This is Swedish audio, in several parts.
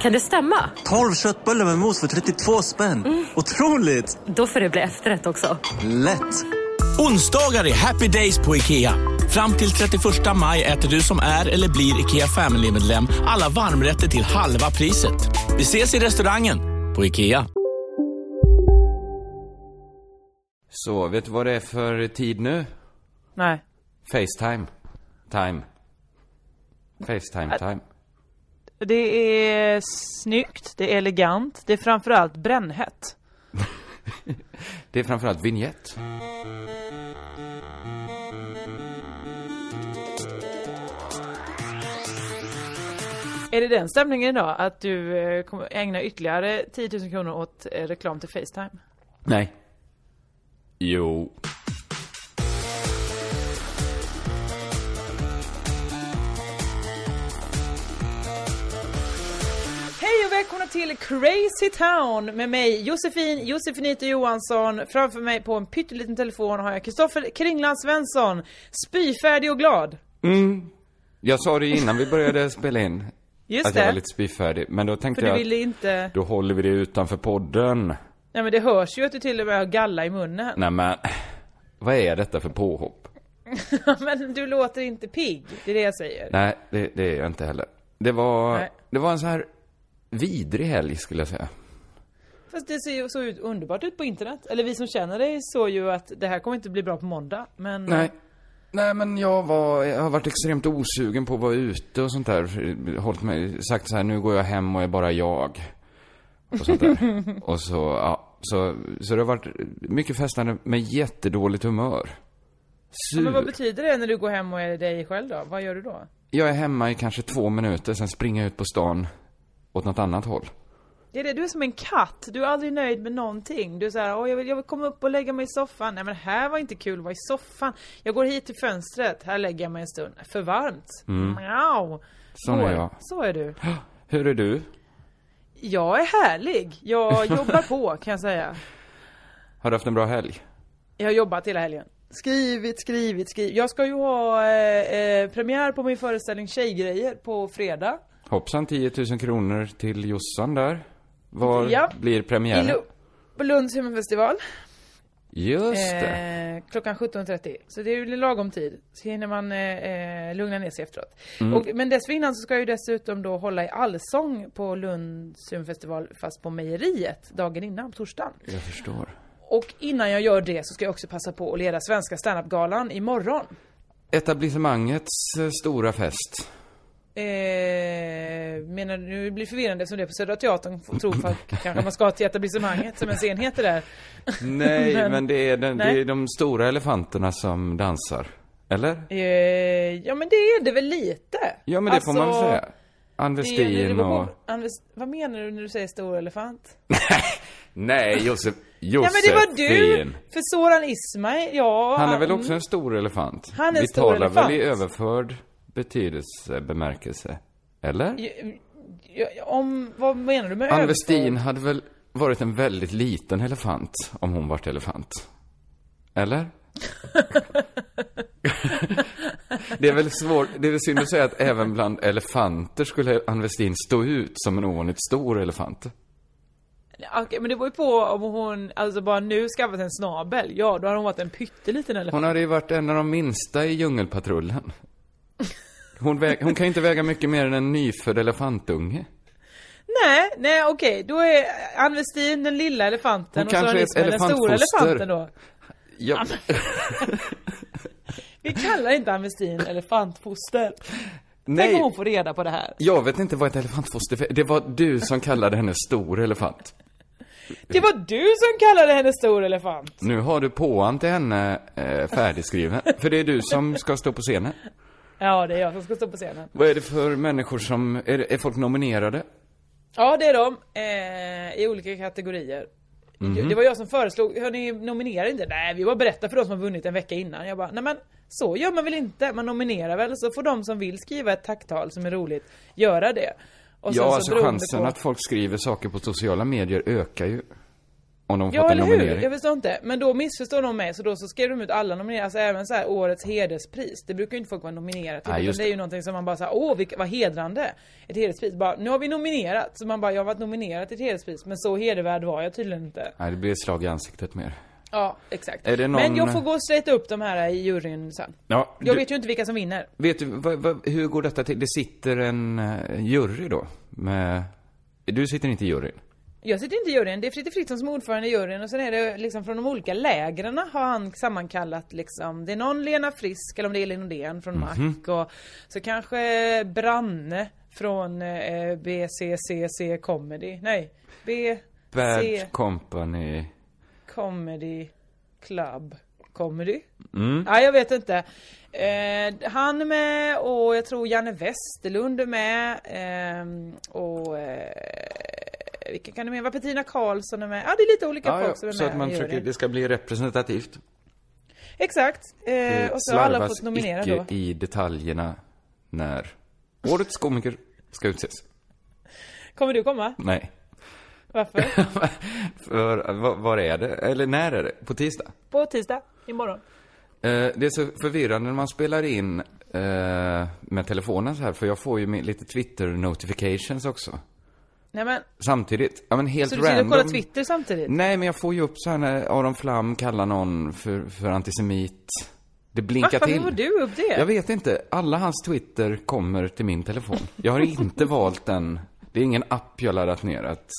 Kan det stämma? 12 köttbullar med mos för 32 spänn. Otroligt! Då får det bli efterrätt också. Lätt! Onsdagar är happy days på IKEA. Fram till 31 maj äter du som är eller blir IKEA Family-medlem alla varmrätter till halva priset. Vi ses i restaurangen på IKEA. Så, vet du vad det är för tid nu? Nej. Facetime. Time. Facetime time. Det är snyggt, det är elegant, det är framförallt brännhett. Det är framförallt vignett. Är det den stämningen idag? Att du eh, kommer ägna ytterligare 10 000 kronor åt eh, reklam till Facetime? Nej. Jo. Välkomna till Crazy Town med mig Josefin Josefinito Johansson. Framför mig på en pytteliten telefon har jag Kristoffer Kringland Svensson. Spyfärdig och glad. Mm. Jag sa det innan vi började spela in. Just att jag var det. lite spyfärdig. Men då tänkte För du jag ville inte... då håller vi det utanför podden. Nej men det hörs ju att du till och med har galla i munnen. Nej men, vad är detta för påhopp? men du låter inte pigg. Det är det jag säger. Nej, det, det är jag inte heller. Det var, Nej. det var en så här vidrig helg skulle jag säga. Fast det ser ju så ut, underbart ut på internet. Eller vi som känner dig såg ju att det här kommer inte bli bra på måndag. Men... Nej. Nej men jag var, jag har varit extremt osugen på att vara ute och sånt där. Hållit mig, sagt så här, nu går jag hem och är bara jag. Och sånt där. och så, ja. Så, så det har varit mycket festande med jättedåligt humör. Ja, men vad Sur. betyder det när du går hem och är dig själv då? Vad gör du då? Jag är hemma i kanske två minuter, sen springer jag ut på stan åt något annat håll. Det är det, du är som en katt. Du är aldrig nöjd med någonting. Du är såhär, åh jag vill, jag vill komma upp och lägga mig i soffan. Nej men här var inte kul att vara i soffan. Jag går hit till fönstret, här lägger jag mig en stund. För varmt. Mm. Miau. Sån är jag. Så är du. Hur är du? Jag är härlig. Jag jobbar på kan jag säga. Har du haft en bra helg? Jag har jobbat hela helgen. Skrivit, skrivit, skrivit. Jag ska ju ha eh, eh, premiär på min föreställning Tjejgrejer på fredag. Hoppsan, 10 000 kronor till Jossan där. Var Ja. blir I premiären? På Lunds humorfestival. Just det. Eh, klockan 17.30. Så det är ju lagom tid. Så hinner man eh, eh, lugna ner sig efteråt. Mm. Och, men dessförinnan så ska jag ju dessutom då hålla i allsång på Lunds humorfestival fast på mejeriet dagen innan, på torsdagen. Jag förstår. Och innan jag gör det så ska jag också passa på att leda Svenska standup-galan imorgon. Etablissemangets eh, stora fest. Eh, menar nu blir det förvirrande eftersom det är på Södra Teatern, får tro folk kanske man ska till etablissemanget som ens enheter där. Nej, men, Men- det, är den, det Nej. är de stora elefanterna som dansar. Eller? Eh, ja men det är det väl lite. Ja, men det får man väl Alltså, säga. Ann Det det Westin och... på- Anves- vad menar du när du säger stor elefant? Nej, Josef... Ja men det var du! Josefin. För Soran Ismail, ja. Han är väl också en stor elefant? Han är en Vi stor talar elefant. väl i överförd betydelse, bemärkelse? Eller? Om, vad menar du med Ann? Westin hade väl varit en väldigt liten elefant om hon varit elefant? Eller? det är väl svårt, det är väl synd att säga att även bland elefanter skulle Ann Westin stå ut som en ovanligt stor elefant. Okej, men det var ju på om hon, alltså bara nu skaffat en snabel. Ja, då har hon varit en pytteliten elefant. Hon hade ju varit en av de minsta i djungelpatrullen. Hon, väg, hon kan inte väga mycket mer än en nyfödd elefantunge. Nej, nej okej, då är Ann Westin den lilla elefanten Hon och kanske är ett Ismail den stora elefanten då. Ja, Vi kallar inte Ann Westin elefantfoster. Tänk om nej, hon får reda på det här. jag vet inte vad ett elefantfoster för. Det var du som kallade henne stor elefant. Det var du som kallade henne stor elefant! Nu har du påan till henne eh, färdigskriven. För det är du som ska stå på scenen. Ja, det är jag som ska stå på scenen. Vad är det för människor som, är, det- är folk nominerade? Ja, det är de. Eh, I olika kategorier. Mhm. Det var jag som föreslog, hörni, nominera inte. Nej, vi bara berätta för de som har vunnit en vecka innan. Jag bara, nej men så gör man väl inte? Man nominerar väl, så får de som vill skriva ett tacktal som är roligt, göra det. Och Ja, så alltså chansen på- att folk skriver saker på sociala medier ökar ju. Om de Ja fått en eller hur? Jag förstår inte. Men då missförstår de mig, så då så skrev de ut alla nomineringar, alltså även så här årets hederspris. Det brukar ju inte folk vara nominerade till. Nej, utan det är ju någonting som man bara säger, åh vilka, vad hedrande. Ett hederspris. Bara, nu har vi nominerat. Så man bara, jag har varit nominerad till ett hederspris, men så hedervärd var jag tydligen inte. Nej, det blir ett slag i ansiktet mer. Ja, exakt. Någon- Men jag får gå och straighta upp de här i juryn sen. Ja, Jag du, vet ju inte vilka som vinner. vet du, vad, vad, hur går detta till? Det sitter en uh, jury då? Med, du sitter inte i juryn? Jag sitter inte i juryn, det är Fritte Fritzson som är ordförande i juryn och sen är det liksom från de olika lägren har han sammankallat liksom, det är någon Lena Frisk eller om det är Elin Nordén från Mac och så kanske Branne från eh, BCCC Comedy, nej, B, Bad C Company. Comedy Club Comedy? Mm. Ja, jag vet inte. Eh, han är med och jag tror Janne Westerlund är med. ehm, och eh, vilka kan det med? Var Petrina Karlsson är med? Ja, det är lite olika Ja, folk ja, som är så med att man försöker, det ska bli representativt. Exakt. Eh, och så har alla fått nominera icke då. i detaljerna när årets komiker ska utses. Kommer du komma? Nej. Varför? För, var, var är det? Eller när är det? På tisdag? På tisdag, imorgon. Eh, det är så förvirrande när man spelar in eh, med telefonen så här, för jag får ju lite Twitter-notifications också. Nej men, Samtidigt. Ja men helt så du sitter random. och kollar Twitter samtidigt? Nej, men jag får ju upp så här när Aron Flam kallar någon för, för antisemit. Det blinkar Varför till. får du upp det? Jag vet inte. Alla hans Twitter kommer till min telefon. Jag har inte valt den. Det är ingen app jag laddat ner att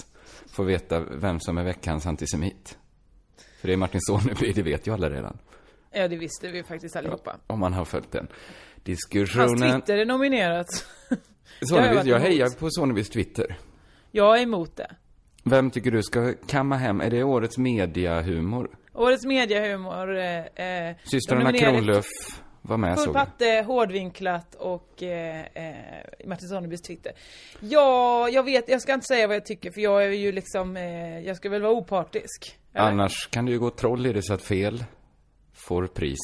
få veta vem som är veckans antisemit. För det är Martin Soneby, det vet ju alla redan. Ja, det visste vi faktiskt allihopa. Om man har följt den Hans diskussionen. Twitter är nominerat. Soneby, jag jag hejar på Sonebys Twitter. Jag är emot det. Vem tycker du ska kamma hem? Är det årets mediahumor? Årets mediahumor. Eh, eh, Systrarna Kronlöf var med Full såg jag. patte, hårdvinklat och eh, eh, Martin Sonnebys Twitter. Ja, jag vet, jag ska inte säga vad jag tycker för jag är ju liksom, eh, jag ska väl vara opartisk. eller? Annars kan det ju gå troll i det så att fel får pris.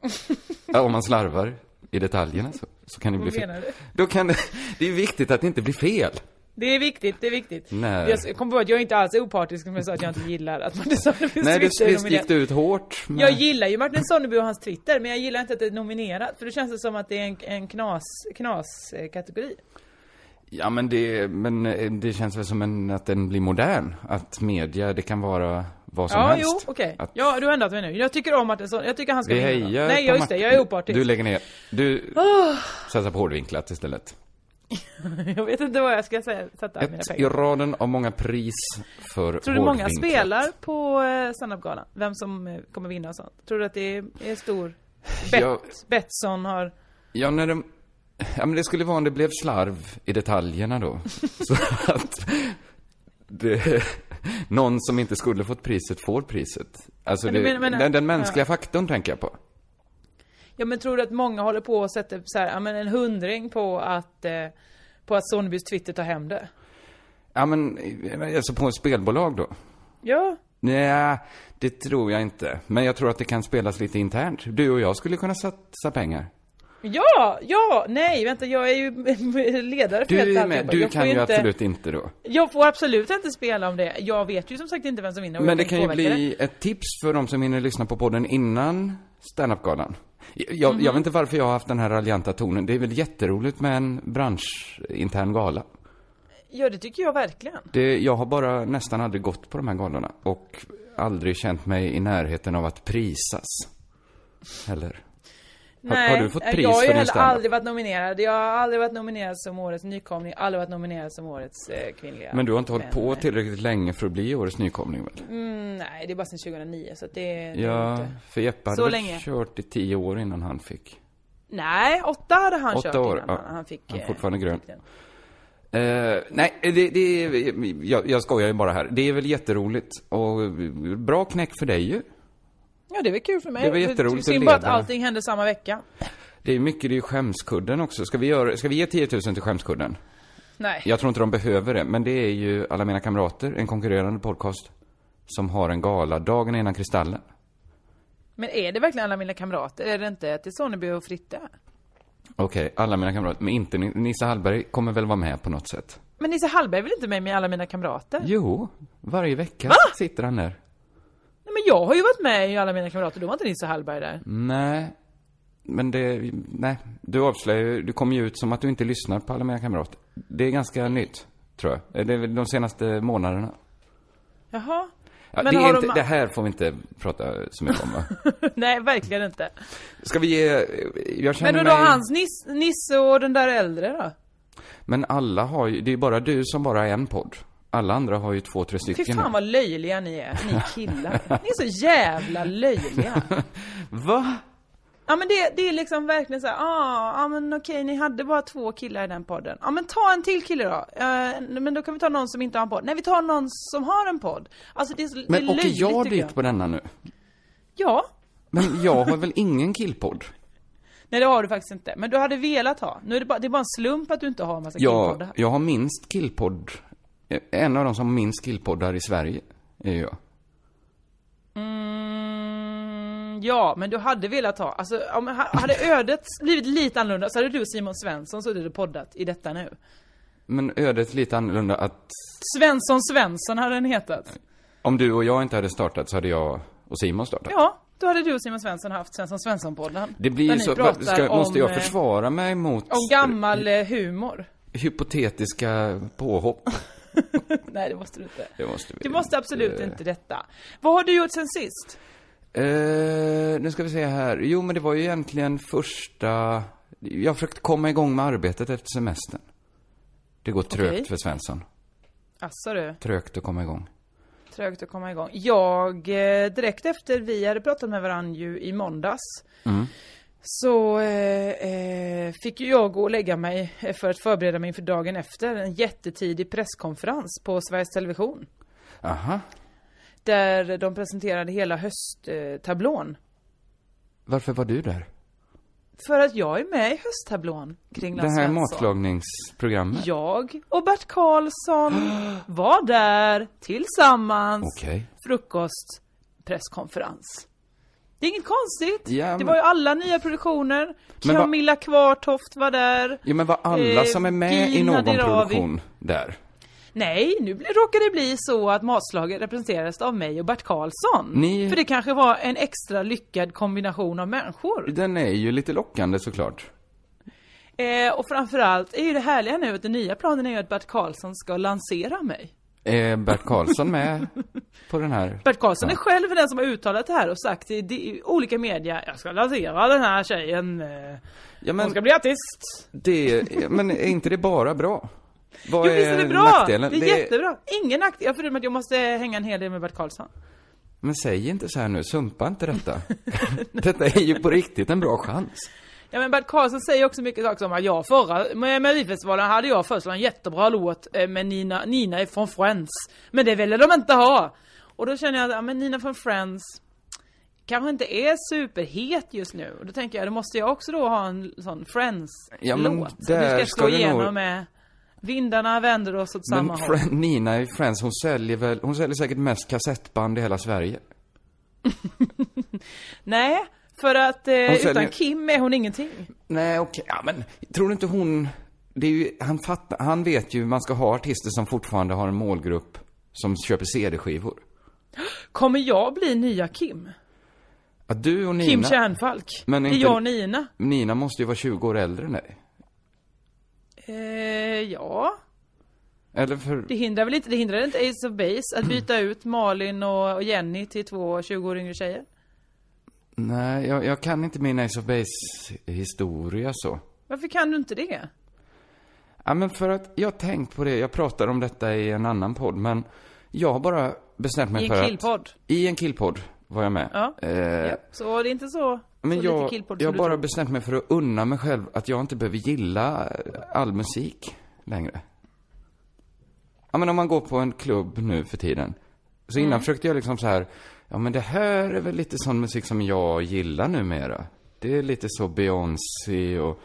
ja, om man slarvar i detaljerna så, så kan det bli fel. menar du? Då kan det, det är viktigt att det inte blir fel. Det är viktigt, det är viktigt. Nej. Jag kom på att jag inte alls är opartisk som jag sa att jag inte gillar att Martin Sonnebys Nej, det är visst gick du ut hårt. Men... Jag gillar ju Martin Sonneby och hans Twitter, men jag gillar inte att det är nominerat. För det känns det som att det är en, en knas, knas eh, kategori. Ja, men det, men eh, det känns väl som en, att den blir modern. Att media, det kan vara vad som Ja, helst. jo, okej. Att Ja, du har ändrat mig nu. Jag tycker om Martin Sonneby, jag tycker han ska vi vinna. hejar Nej, just det, jag är opartisk. Du lägger ner. Du Ah. satsar på hårdvinklat istället. jag vet inte vad jag ska säga, sätta mina Ett i pengar. raden av många pris för Tror du många spelar på eh, standup-galan? Vem som eh, kommer vinna och sånt? Tror du att det är, stor? Bet, Ja. Betsson har... Ja, när de... Ja, men det skulle vara om det blev slarv i detaljerna då. Så att det, någon som inte skulle fått priset får priset. Alltså Men det, du menar- menar- den, den mänskliga ja. faktorn tänker jag på. Ja men tror du att många håller på och sätter så här, ja, men en hundring på att, eh, på att Sonnebys Twitter tar hem det? Ja, men alltså på spelbolag då? Ja. Nej, det tror jag inte. Men jag tror att det kan spelas lite internt. Du och jag skulle kunna satsa pengar. Ja, ja, nej vänta jag är ju ledare för Du helt är med. Du kan ju inte, absolut inte då. Jag får absolut inte spela om det. Jag vet ju som sagt inte vem som vinner Men det kan ju bli ett tips för de som hinner lyssna på podden innan standup-galan. Jag, Mhm. jag vet inte varför jag har haft den här raljanta tonen. Det är väl jätteroligt med en branschintern gala. Ja det tycker jag verkligen. Det, jag har bara nästan aldrig gått på de här galorna och aldrig känt mig i närheten av att prisas. Heller. Nej, har du fått pris jag har ju heller aldrig varit nominerad. Jag har aldrig varit nominerad som årets nykomling, aldrig varit nominerad som årets eh, kvinnliga. Men du har inte hållit på eh, tillräckligt länge för att bli årets nykomling väl? Mm, nej, det är bara sedan 2009 så det, det Ja, inte... för Jeppe hade länge. kört i tio år innan han fick. Nej, åtta hade han Åtta kört år, innan ja. han, fick... Han är eh, fortfarande grön. fick den. Eh, nej, det, det jag, jag skojar ju bara här. Det är väl jätteroligt och bra knäck för dig ju. Ja, det väl kul för mig. Det var jätteroligt Synd att bara att allting hände samma vecka. Det är mycket, det är ju skämskudden också. Ska vi, göra, ska vi ge 10 000 till skämskudden? Nej. Jag tror inte de behöver det, men det är ju Alla mina kamrater, en konkurrerande podcast, som har en gala dagen innan Kristallen. Men är det verkligen alla mina kamrater? Är det inte till Sonneby och Fritte? Okej, alla mina kamrater, men inte Ni- Nisse Hallberg kommer väl vara med på något sätt? Men Nisse Hallberg är väl inte med med alla mina kamrater? Jo, varje vecka sitter han där. Men jag har ju varit med i alla mina kamrater, då var inte Nisse Hallberg där. Nej, men det, nej, du avslöjar ju, du kommer ju ut som att du inte lyssnar på alla mina kamrater. Det är ganska nytt, tror jag. Det är de senaste månaderna. Jaha. Ja, Men det, har är de- inte, det här får vi inte prata så mycket om va? Nej, verkligen inte. Ska vi ge, jag känner Men då, då mig... hans Nis, Nisse och den där äldre då? Men alla har ju, det är bara du som bara har en podd. Alla andra har ju två, tre Fy stycken. fan vad löjliga ni är, ni killar. Ni är så jävla löjliga. Va? Ja men det, det är liksom verkligen så här, ah, ja men okej ni hade bara två killar i den podden. Ja men ta en till kille då. Eh, men då kan vi ta någon som inte har en podd. Nej vi tar någon som har en podd. Alltså det är, så- det är Men åker löjligt jag dit på denna nu? Ja. Men jag har väl ingen killpodd? Nej det har du faktiskt inte. Men du hade velat ha. Nu är det bara, det är bara en slump att du inte har en massa Jag, killpoddar. jag har minst killpodd. En av de som minst killpoddar i Sverige är jag. Mm, ja, men du hade velat ha. Alltså om ha- hade ödet blivit lite annorlunda så hade du Simon Svensson suttit och poddat i detta nu. Men ödet lite annorlunda att Svensson Svensson hade den hetat. om du och jag inte hade startat så hade jag och Simon startat. Ja, då hade du och Simon Svensson haft Svensson Svensson-podden. Det blir ju så, ska, måste jag eh, försvara mig mot Om gammal eh, humor. hypotetiska påhopp? Nej, det måste du inte. Det måste vi Du måste absolut inte. detta. Vad har du gjort sen sist? Eh, nu ska vi se här. Jo, men det var ju egentligen första... Jag försökte komma igång med arbetet efter semestern. Det går trögt Okej. för Svensson. Asså du, Trögt att komma igång. trögt att komma igång. Jag, eh, direkt efter vi hade pratat med varandra ju i måndags. Mm. Så eh, eh, fick jag gå och lägga mig eh, för att förbereda mig inför dagen efter. En jättetidig presskonferens på Sveriges Television. Aha. Där de presenterade hela hösttablån. Varför var du där? För att jag är med i hösttablån kring Det här Svensson. matlagningsprogrammet? Jag och Bert Karlsson var där tillsammans. Okej. Frukost, presskonferens. Det är inget konstigt. Ja, Det var ju alla nya produktioner. Men Camilla Kvartoft var där. Ja, men var alla Eh, som är med i Gina någon Dirawi. produktion där? Nej, nu råkar det bli så att matslaget representeras av mig och Bert Karlsson. Ni- För det kanske var en extra lyckad kombination av människor. Den är ju lite lockande såklart. Eh, och framförallt är ju det härliga nu att den nya planen är ju att Bert Karlsson ska lansera mig. Är Bert Karlsson med på den här? Bert Karlsson Ja. är själv den som har uttalat det här och sagt i, i olika media, jag ska lansera den här tjejen. Eh, Ja, men Hon ska bli artist. det, men är inte det bara bra? Vad Jo visst är det bra! nackdelen? Det är jättebra. Ingen nackdel, förutom att jag måste hänga en hel del med Bert Karlsson. Men säg inte så här nu, sumpa inte detta. detta är ju på riktigt en bra chans. Ja men Bert Karlsson säger också mycket saker som att jag förra Melodifestivalen hade jag först en jättebra låt eh, med Nina, Nina från Friends. Men det ville de inte ha. Och då känner jag att, ja, men Nina från Friends kanske inte är superhet just nu. Och då tänker jag, då måste jag också då ha en sån Friends-låt. Ja, men där ska ska slå du igenom med Vindarna vänder oss åt samma Men håll. Nina i Friends, hon säljer väl, hon säljer säkert mest kassettband i hela Sverige. Nej, för att eh, utan säljer- Kim är hon ingenting. Nej, okej, ja men tror du inte hon, det är ju, han fattar, han vet ju, man ska ha artister som fortfarande har en målgrupp som köper CD-skivor. Kommer jag bli nya Kim? Att du och Nina... Kim Kärnfalk? Men det är inte- jag och Nina. Nina måste ju vara 20 år äldre än dig. Eh, ja. Eller för... Det hindrar väl inte, det hindrar inte Ace of Base att byta ut Malin och och Jenny till två 20 år yngre tjejer? Nej, jag, jag kan inte min Ace of Base historia så. Varför kan du inte det? Ja, men för att jag har tänkt på det, jag pratar om detta i en annan podd, men jag har bara bestämt mig I en för killpodd? att... I en killpodd var jag med. Ja. Eh, Ja, så det är inte så, Men så lite jag, killpodd jag har bara tror. bestämt mig för att unna mig själv att jag inte behöver gilla all musik längre. Ja men om man går på en klubb nu för tiden. Så innan Mm. försökte jag liksom så här, ja men det här är väl lite sån musik som jag gillar numera. Det är lite så Beyoncé och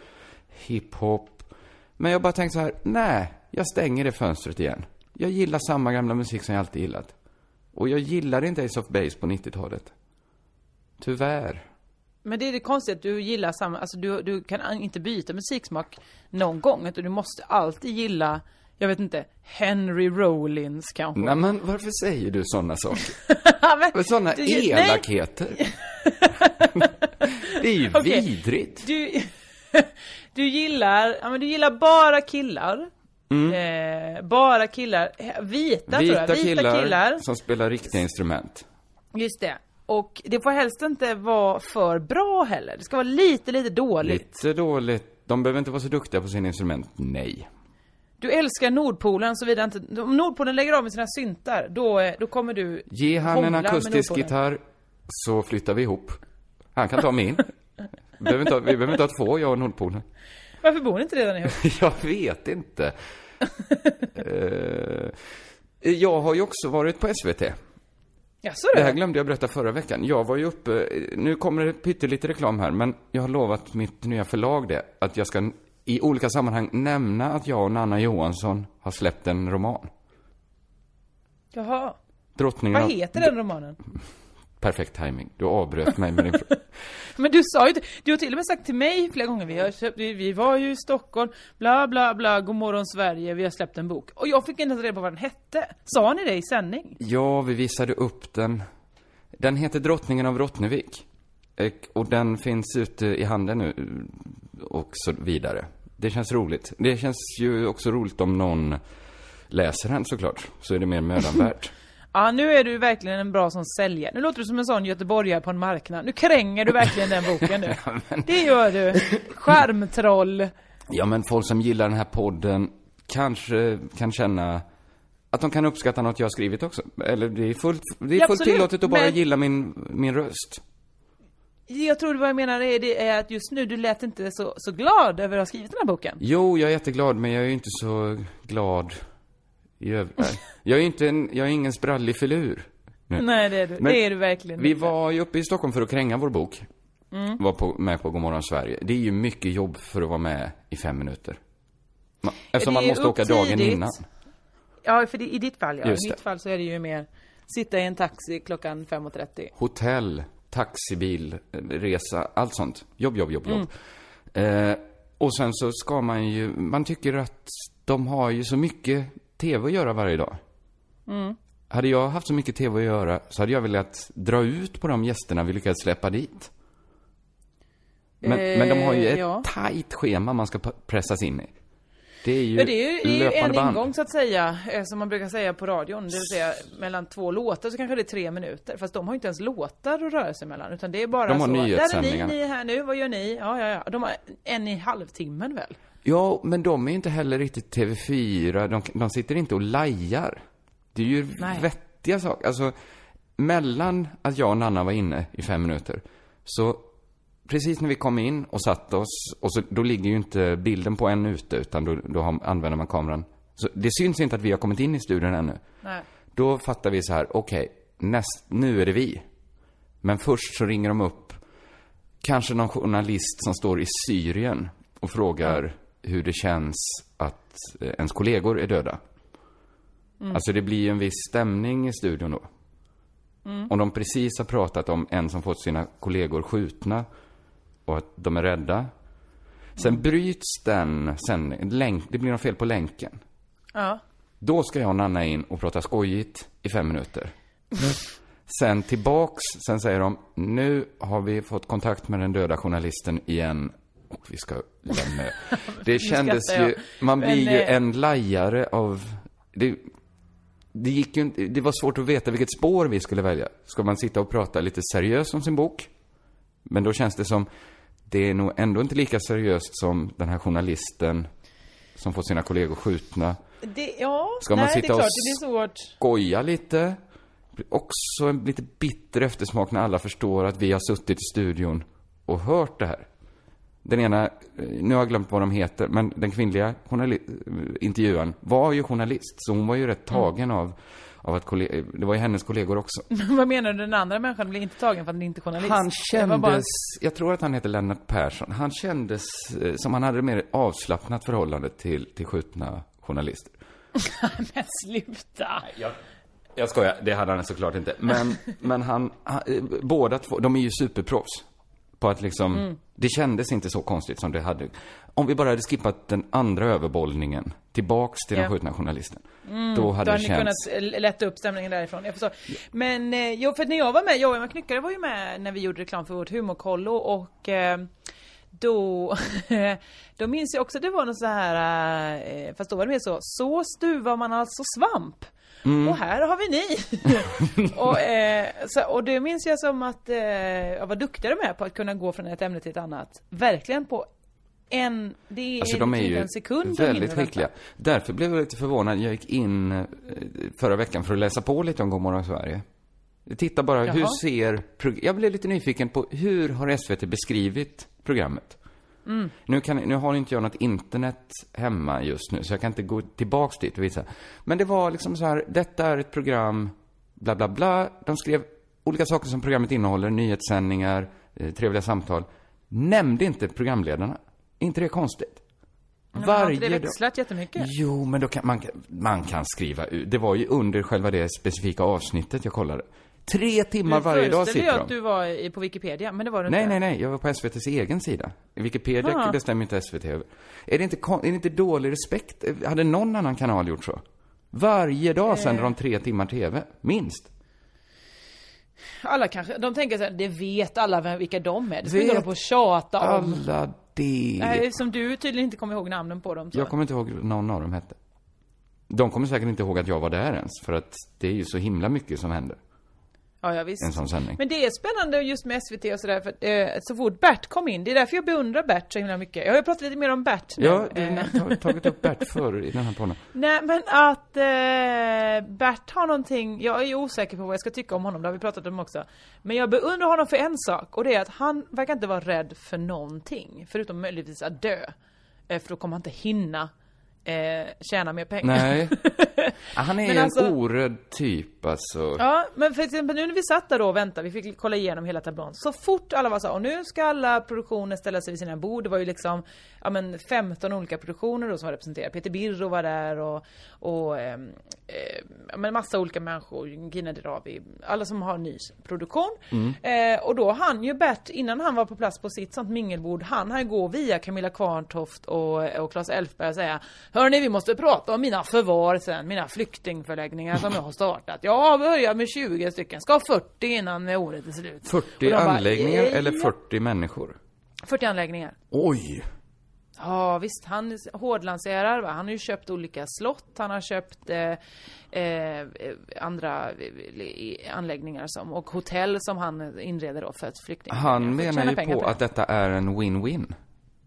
hiphop. Men jag bara tänkte så här, nej, jag stänger det fönstret igen. Jag gillar samma gamla musik som jag alltid gillat. Och jag gillade inte Ace of Base på 90-talet. Tyvärr. Men det är det konstiga att du gillar samma, alltså du, du kan inte byta musiksmak någon gång, utan du måste alltid gilla, jag vet inte, Henry Rollins kanske. Nej men varför säger du sådana saker? Men- Sådana du- elakheter. det är ju Okej. vidrigt. Du, du gillar, ja men du gillar bara killar. Eh, bara killar, eh, vita, tror jag, Mm. Vita vita killar, killar. som spelar riktiga instrument. Just det. Och det får helst inte vara för bra heller. Det ska vara lite, lite dåligt. Lite dåligt. De behöver inte vara så duktiga på sina instrument. Nej. Du älskar Nordpolen såvida inte, om Nordpolen lägger av med sina syntar, då, eh, då kommer du Ge han en akustisk gitarr så flyttar vi ihop. Han kan ta min. Vi behöver inte ha, vi behöver inte ha två, jag och Nordpolen. Varför bor ni inte redan ihop? Jag vet inte. Eh, jag har ju också varit på SVT. Jaså Det här glömde jag berätta förra veckan. Jag var ju uppe, nu kommer det pyttelite reklam här, men jag har lovat mitt nya förlag det, att jag ska i olika sammanhang nämna att jag och Nanna Johansson har släppt en roman. Jaha. Drottningen Vad heter den romanen? Perfekt timing. Du avbröt mig med din fråga. Men du sa ju inte, du har till och med sagt till mig flera gånger, vi har köpt, vi, var ju i Stockholm, bla bla bla, God morgon Sverige, vi har släppt en bok. Och jag fick inte ens reda på vad den hette. Sa ni det i sändning? Ja, vi visade upp den. Den heter Drottningen av Rottnevik. Och den finns ute i handeln nu och så vidare. Det känns roligt. Det känns ju också roligt om någon läser den såklart. Så är det mer mödan värt. Ja, nu är du verkligen en bra sån säljare. Nu låter du som en sån göteborgare på en marknad. Nu kränger du verkligen den boken nu. Det gör du. Skärmtroll. Ja, men folk som gillar den här podden kanske kan känna att de kan uppskatta något jag har skrivit också. Eller det är fullt, det är Ja, fullt tillåtet att bara men- gilla min, min röst. Jag tror vad jag menar är, det är att just nu, du lät inte så, så glad över att ha skrivit den här boken. Jo, jag är jätteglad, men jag är ju inte så glad i övrigt. Nej. Jag är inte en, jag är ingen sprallig filur. nu. Nej, det är du. Men det är du verkligen Vi inte. var ju uppe i Stockholm för att kränga vår bok. Mm. Var på, med på Godmorgon Sverige. Det är ju mycket jobb för att vara med i fem minuter. Eftersom man måste åka dagen innan. Ja, för det, i ditt fall ja. Just I mitt det. fall så är det ju mer sitta i en taxi klockan 5.30. Hotell, taxibil, eh, resa, allt sånt. Jobb, jobb, jobb, jobb. Mm. Eh, och sen så ska man ju, man tycker att de har ju så mycket tv att göra varje dag. Mm. Hade jag haft så mycket tv att göra så hade jag velat dra ut på de gästerna vi lyckades släppa dit. Men, Eh, men de har ju ett ja. tajt schema man ska pressas in i. Det är ju, Ja, det är ju, det är ju löpande en band. ingång så att säga, eh, som man brukar säga på radion. Det vill säga mellan två låtar så kanske det är tre minuter. Fast de har ju inte ens låtar att röra sig mellan. Utan det är bara De har så. Där är ni, ni är här nu, vad gör ni? Ja, ja, ja. De har en i halvtimmen väl? Ja, men de är inte heller riktigt TV4. De, de sitter inte och lajar. Det är ju Nej. vettiga saker. Alltså, mellan att jag och Nanna var inne i fem minuter, så precis när vi kom in och satt oss, och så, då ligger ju inte bilden på en ute, utan då, då har, använder man kameran. Så det syns inte att vi har kommit in i studion ännu. Nej. Då fattar vi så här, okej, näst, nu är det vi. Men först så ringer de upp kanske någon journalist som står i Syrien och frågar hur det känns att eh, ens kollegor är döda. Mm. Alltså det blir ju en viss stämning i studion då. Mm. Om de precis har pratat om en som fått sina kollegor skjutna och att de är rädda. Sen Mm. bryts den sändningen, länk, det blir något fel på länken. Ja. Då ska jag och Nanna in och prata skojigt i fem minuter. Sen tillbaks, sen säger de, nu har vi fått kontakt med den döda journalisten igen och vi ska lämna. Det kändes ju, man blir ju eh, en lajare av, det, det gick ju inte, det var svårt att veta vilket spår vi skulle välja. Ska man sitta och prata lite seriöst om sin bok? Men då känns det som, det är nog ändå inte lika seriöst som den här journalisten som fått sina kollegor skjutna. Det, ja, Ska man nej, sitta och klart, svårt. skoja lite. Också en lite bitter eftersmak när alla förstår att vi har suttit i studion och hört det här. Den ena, eh, nu har jag glömt vad de heter, men den kvinnliga eh, intervjuaren var ju journalist, så hon var ju rätt tagen av, av att kolle- det var ju hennes kollegor också. Vad menar du? Den andra människan blir inte tagen för att han inte är journalist? Han var bara- kändes, jag tror att han heter Lennart Persson, han kändes eh, som han hade mer avslappnat förhållande till, till skjutna journalister. Men sluta! Jag skojar, det hade han såklart inte. Men, men han, han, eh, båda två, de är ju superproffs. På att liksom, Mm. det kändes inte så konstigt som det hade. Om vi bara hade skippat den andra överbollningen, tillbaks till Ja. den skjutna journalisten. då hade Mm, Då det hade ni känts... kunnat eh, lätta upp stämningen därifrån. Jag förstår. Men eh, jo, för när jag var med, jag och Emma Knyckare var ju med när vi gjorde reklam för vårt humorkollo och eh, då, då minns jag också att det var något så här, eh, fast då var det mer så, så stuvar man alltså svamp. Och här har vi ni! och, eh, så, och det minns jag som att eh, jag var duktigare med på att kunna gå från ett ämne till ett annat. Verkligen på en, det är, Alltså de är ju en sekund väldigt skickliga. Därför blev jag lite förvånad. Jag gick in eh, förra veckan för att läsa på lite om Godmorgon Sverige. Titta bara, hur Jaha. ser... prog- Jag blev lite nyfiken på hur har SVT beskrivit programmet? Mm. Nu, kan, nu har inte jag något internet hemma just nu, så jag kan inte gå tillbaks dit och visa. Men det var liksom så här, detta är ett program, bla bla bla. De skrev olika saker som programmet innehåller, nyhetssändningar, eh, trevliga samtal. Nämnde inte programledarna. Inte det konstigt? Men har inte det växlat jättemycket? Jo, men då kan man, man kan skriva ut. Det var ju under själva det specifika avsnittet jag kollade. Tre timmar varje dag sitter de. att du var i- på Wikipedia, men det var du Nej, inte. nej, nej. Jag var på SVTs egen sida. Wikipedia Ah. bestämmer inte SVT över. Är det inte, är det inte dålig respekt? Hade någon annan kanal gjort så? Varje Eh. dag sänder de tre timmar TV. Minst. Alla kanske, de tänker så här, det vet alla vem, vilka de är. Det ska vi inte på och tjata om. Alla det. Nej, som du tydligen inte kommer ihåg namnen på dem. Så. Jag kommer inte ihåg någon av dem hette. De kommer säkert inte ihåg att jag var där ens, för att det är ju så himla mycket som händer. Ja, ja visst. En sån sändning. Men det är spännande just med SVT och sådär, för eh, så fort Bert kom in, det är därför jag beundrar Bert så himla mycket. Jag har ju pratat lite mer om Bert nu. Ja, du Eh, har tagit upp Bert förr i den här podden. Nej men att eh, Bert har någonting, jag är osäker på vad jag ska tycka om honom, det har vi pratat om också. Men jag beundrar honom för en sak och det är att han verkar inte vara rädd för någonting. Förutom möjligtvis att dö. Eh, för då kommer han inte hinna eh, tjäna mer pengar. Nej. Han är alltså- en orädd typ alltså. Ja, men för exempel nu när vi satt där då och väntade, vi fick kolla igenom hela tablån. Så fort alla var så och nu ska alla produktioner ställa sig vid sina bord. Det var ju liksom, ja men 15 olika produktioner då som var representerade. Peter Birro var där och, och eh, ja, men massa olika människor, Gina Dirawi, alla som har ny produktion. Eh, och då han ju Bert, innan han var på plats på sitt sånt mingelbord, han han gå via Camilla Kvarntoft och, och Claes Elfberg och säga Hörni, vi måste prata om mina förvar sen, mina flyktingförläggningar som jag har startat. Jag börjar med 20 stycken, ska ha 40 innan året är slut. 40 Och de bara, anläggningar "Eh, eller ja." 40 människor? 40 anläggningar. Oj! Ja visst, han hårdlanserar va? Han har ju köpt olika slott, han har köpt eh, eh, andra eh, anläggningar som, och hotell som han inreder då för att flyktingar Han menar ju på det. att detta är en win-win.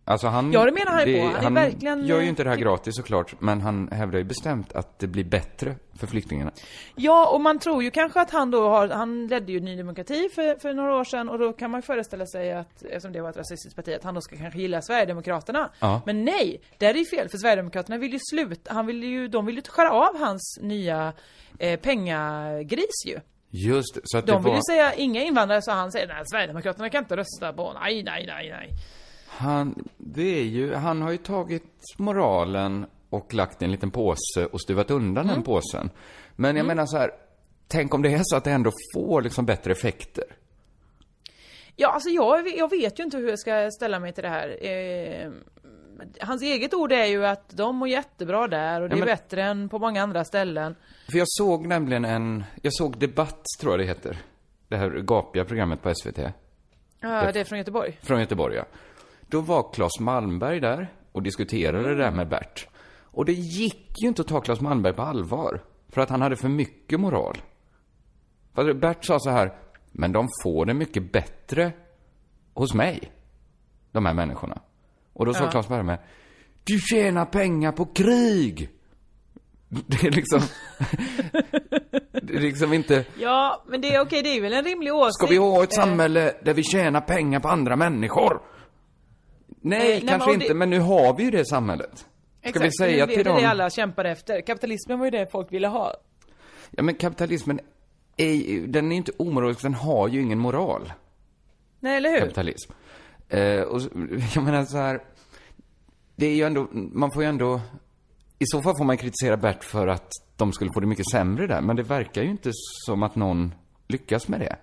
Alltså han... Ja, det menar han ju på. Han är verkligen, gör ju eh, inte det här typ- gratis såklart, men han hävdar ju bestämt att det blir bättre för flyktingarna. Ja, och man tror ju kanske att han då har, han ledde ju Ny Demokrati för, för några år sedan och då kan man ju föreställa sig att, eftersom det var ett rasistiskt parti, att han då ska kanske gilla Sverigedemokraterna. Ja. Men nej, det är ju fel, för Sverigedemokraterna vill ju sluta, han vill ju, de vill ju skära av hans nya eh, pengagris ju. Just så att De det vill var... ju säga inga invandrare, så han säger nej, Sverigedemokraterna kan inte rösta på, nej, nej, nej, nej. Han, det är ju, han har ju tagit moralen och lagt i en liten påse och stuvat undan Mm. den påsen. Men jag menar så här, tänk om det är så att det ändå får liksom bättre effekter. Ja, alltså jag, jag vet ju inte hur jag ska ställa mig till det här. Eh, hans eget ord är ju att de mår jättebra där och det Ja, men- är bättre än på många andra ställen. För jag såg nämligen en, jag såg Debatt, tror jag det heter. Det här gapiga programmet på SVT. Ja, det är från Göteborg. Från Göteborg, ja. Då var Claes Malmberg där och diskuterade det där med Bert. Och det gick ju inte att ta Claes Malmberg på allvar. För att han hade för mycket moral. För Bert sa så här, men de får det mycket bättre hos mig. De här människorna. Och då sa Ja. Claes Malmberg, du tjänar pengar på krig! Det är liksom... det är liksom inte... Ja, men det är okej, det är väl en rimlig åsikt. Ska vi ha ett Eh, samhälle där vi tjänar pengar på andra människor? Nej, Eh, kanske det- inte, men nu har vi ju det samhället. Ska Exakt, vi säga det, till det är dem... det alla kämpade efter. Kapitalismen var ju det folk ville ha. Ja, men kapitalismen är, den är inte omoralisk, den har ju ingen moral. Nej, eller hur? Kapitalism. Eh, och jag menar så här, det är ju ändå, man får ju ändå, i så fall får man kritisera Bert för att de skulle få det mycket sämre där, men det verkar ju inte som att någon lyckas med det.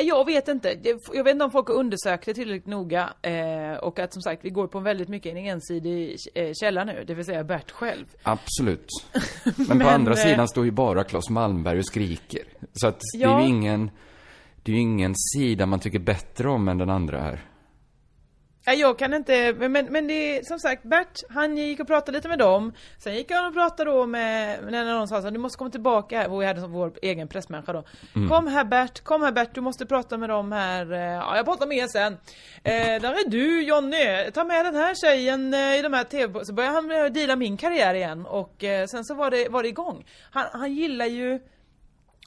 Jag vet inte. Jag vet inte om folk har undersökt det tillräckligt noga. Eh, och att som sagt, vi går på en väldigt mycket en ensidig eh, källa nu. Det vill säga Bert själv. Absolut. Men, på Men, andra eh, sidan står ju bara Claes Malmberg och skriker. Så att det är Ja. ju ingen, det är ju ingen sida man tycker bättre om än den andra här. Ja, jag kan inte, men, men, det är som sagt Bert, han gick och pratade lite med dem. Sen gick han och pratade då med, när någon sa så du måste komma tillbaka här. Och vi hade som vår egen pressmänniska då. Mm. Kom här Bert, kom här Bert, du måste prata med dem här. Eh, Ja, jag pratar med er sen. Eh, där är du Jonny, ta med den här tjejen eh, i de här tv Så började han eh, deala min karriär igen och eh, sen så var det, var det igång. Han, han gillar ju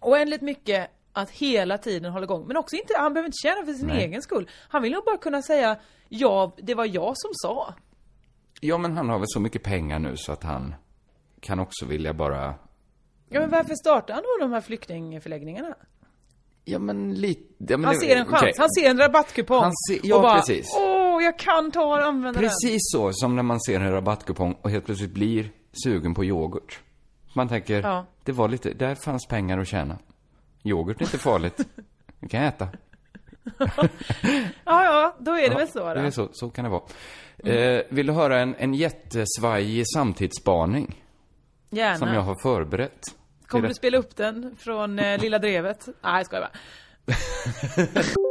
oändligt mycket att hela tiden hålla igång. Men också inte, han behöver inte känna för sin Nej. egen skull. Han vill nog bara kunna säga ja, det var jag som sa. Ja, men han har väl så mycket pengar nu så att han kan också vilja bara, Ja men varför startar han då de här flyktingförläggningarna? ja men lite, ja, men Han ser en chans, okej. han ser en rabattkupong. Ser- ja, och bara, precis. Åh, jag kan ta och använda den. Precis så som när man ser en rabattkupong och helt plötsligt blir sugen på yoghurt. Man tänker, Ja. det var lite, där fanns pengar att tjäna. Yoghurt är inte farligt. Det kan jag äta. Ja, ja, då är det Ja, väl så då. Det är så, så kan det vara. Eh, vill du höra en, en jättesvajig samtidsspaning? Gärna. Som jag har förberett? Kommer du spela upp den från eh, Lilla Drevet? Nej, jag skojar bara.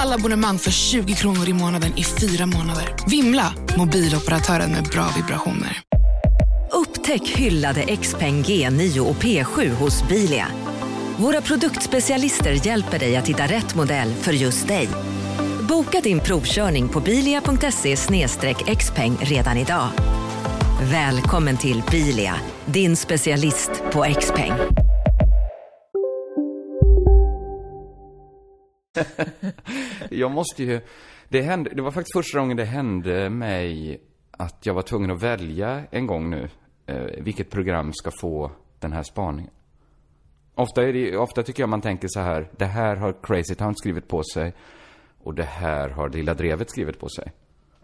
Alla abonnemang för 20 kronor i månaden i fyra månader. Vimla! Mobiloperatören med bra vibrationer. Upptäck hyllade XPeng G9 och P7 hos Bilia. Våra produktspecialister hjälper dig att hitta rätt modell för just dig. Boka din provkörning på bilia.se xpeng redan idag. Välkommen till Bilia, din specialist på XPeng. Jag måste ju, det hände, det var faktiskt första gången det hände mig att jag var tvungen att välja en gång nu, eh, vilket program ska få den här spaningen. Ofta, är det, ofta tycker jag man tänker så här, det här har Crazy Town skrivit på sig och det här har Lilla Drevet skrivit på sig.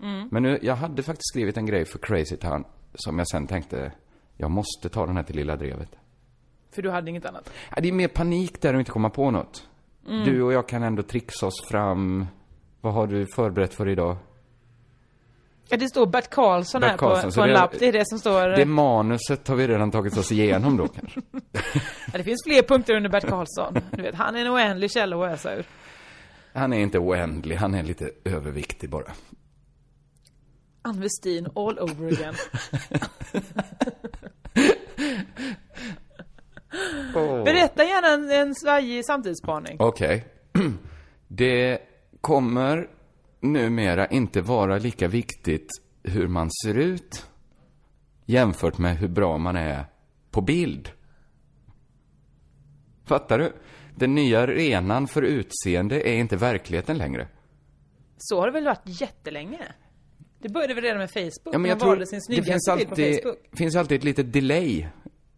Mm. Men nu, jag hade faktiskt skrivit en grej för Crazy Town som jag sen tänkte, jag måste ta den här till Lilla Drevet. För du hade inget annat. Det är mer panik där att inte komma på något. Mm. Du och jag kan ändå trixa oss fram. Vad har du förberett för idag? Ja, det står Bert Karlsson Bert här Karlsson, på, på en det- lapp. Det är det som står. Det manuset har vi redan tagit oss igenom då kanske. Ja, det finns fler punkter under Bert Karlsson. Du vet, han är en oändlig källa att ösa ur. Han är inte oändlig, han är lite överviktig bara. Ann Westin all over again. Åh. Berätta gärna en, en svajig samtidsspaning. Okej. Det kommer numera inte vara lika viktigt hur man ser ut jämfört med hur bra man är på bild. Fattar du? Den nya arenan för utseende är inte verkligheten längre. Så har det väl varit jättelänge? Det började väl redan med Facebook? Ja, men man jag tror valde sin det finns snyggaste bild på alltid, Facebook. finns alltid ett litet delay.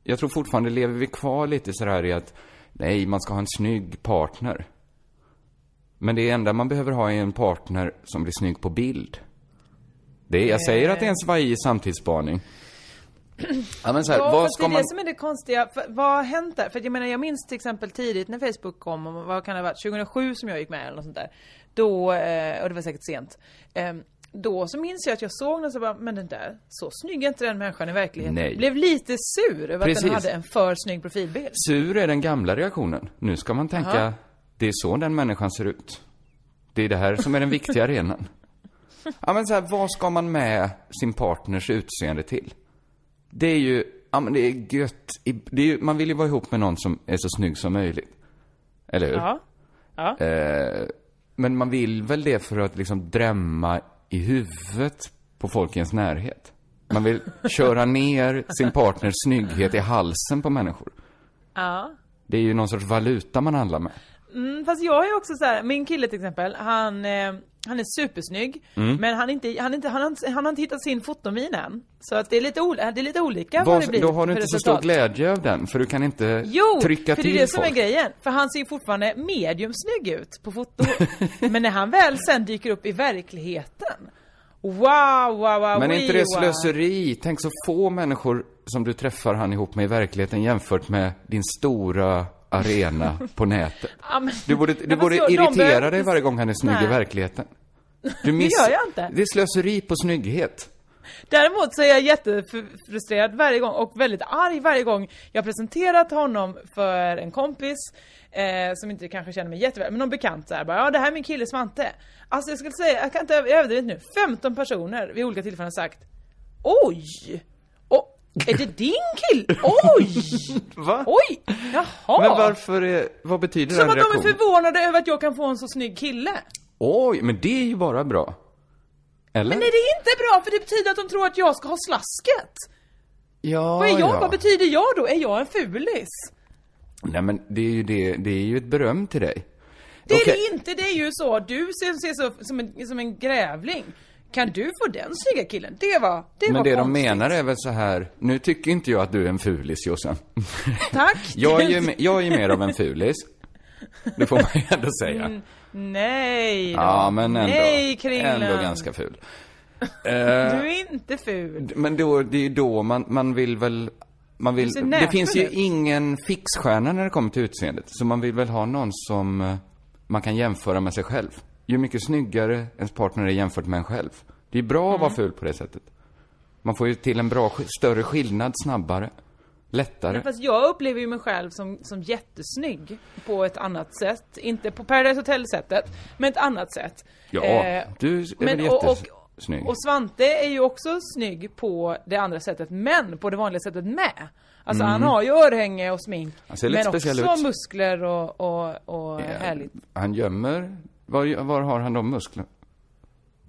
Jag tror fortfarande lever vi kvar lite sådär i att nej, man ska ha en snygg partner. Men det enda man behöver ha är en partner som blir snygg på bild. Det är, jag säger att det är en svajig samtidsspaning. Ja, men så här, ja, vad ska det är man... det som är det konstiga. För, vad har hänt där? För jag menar, jag minns till exempel tidigt när Facebook kom, vad kan det ha varit, 2007 som jag gick med eller något sånt där. Då, eh, och det var säkert sent. Då så minns jag att jag såg den så bara, men den där, så snygg är inte den människan i verkligheten. Nej. Blev lite sur över att Precis. den hade en för snygg profilbild. Sur är den gamla reaktionen. Nu ska man tänka, Aha. det är så den människan ser ut. Det är det här som är den viktiga arenan. Ja men så här, vad ska man med sin partners utseende till? Det är ju, ja men det är gött. Det är ju, man vill ju vara ihop med någon som är så snygg som möjligt. Eller hur? Ja. Ja. Eh, men man vill väl det för att liksom drämma i huvudet på folk i ens närhet. Man vill köra ner sin partners snygghet i halsen på människor. Ja. Det är ju någon sorts valuta man handlar med. Mm, fast jag är också så här, min kille till exempel, han, eh, han är supersnygg. Mm. Men han, inte, han, inte, han, har inte, han har inte hittat sin fotomin än. Så att det är lite, ol, det är lite olika vad, det blir då har du för inte så stor glädje av den, för du kan inte Jo, trycka för till det är det som folk. är grejen. För han ser fortfarande medium snygg ut på foto. Men när han väl sen dyker upp i verkligheten. Wow, wow, wow, Men är inte det slöseri? Tänk så få människor som du träffar han ihop med i verkligheten jämfört med din stora arena på nätet. Ja, men- Du borde, du borde de irritera dig varje gång han är snygg i Nej. verkligheten. Du Det gör jag inte. Det är slöseri på snygghet. Däremot så är jag jättefrustrerad varje gång och väldigt arg varje gång jag presenterat honom för en kompis eh, som inte kanske känner mig jätteväl, men någon bekant såhär bara ja det här är min kille Svante. Alltså jag skulle säga, jag kan inte över- överdriva nu, 15 personer vid olika tillfällen har sagt Oj! Är det din kille? Oj! Va? Oj! Jaha! Men varför är, vad betyder Som den att de är reaktionen? förvånade över att jag kan få en så snygg kille. Oj, men det är ju bara bra. Eller? Men är det inte bra för det betyder att de tror att jag ska ha slasket? ja, Vad är jag? ja. Vad betyder jag då? Är jag en fulis? Nej men det är ju det, det är ju ett beröm till dig. Det är Okej. det inte, det är ju så. Du ser, ser så som en, som en grävling. Kan du få den snygga killen? Det var, det Men var det de konstigt. menar är väl så här, nu tycker inte jag att du är en fulis Jossan. Tack! Jag är ju, jag är ju mer av en fulis. Det får man ju ändå säga. Mm, nej då. Ja, men ändå. Nej, Kringlan. Ändå ganska ful. Du Eh, är inte ful. men då, det är ju då man, man vill väl, man vill, det näpen finns ju ingen fixstjärna när det kommer till utseendet. Så man vill väl ha någon som eh, man kan jämföra med sig själv. Ju mycket snyggare ens partner är jämfört med en själv. Det är bra att vara Mm. ful på det sättet. Man får ju till en bra, större skillnad snabbare. Lättare. Men fast jag upplever ju mig själv som, som jättesnygg på ett annat sätt. Inte på Paradise Hotel-sättet, men ett annat sätt. Ja, Eh, du är men- väl och- och- jättesnygg. Och Svante är ju också snygg på det andra sättet, men på det vanliga sättet med. Alltså Mm. han har ju örhänge och smink, men också ut. muskler och, och, och Ja, härligt. Han gömmer, var, var har han de musklerna?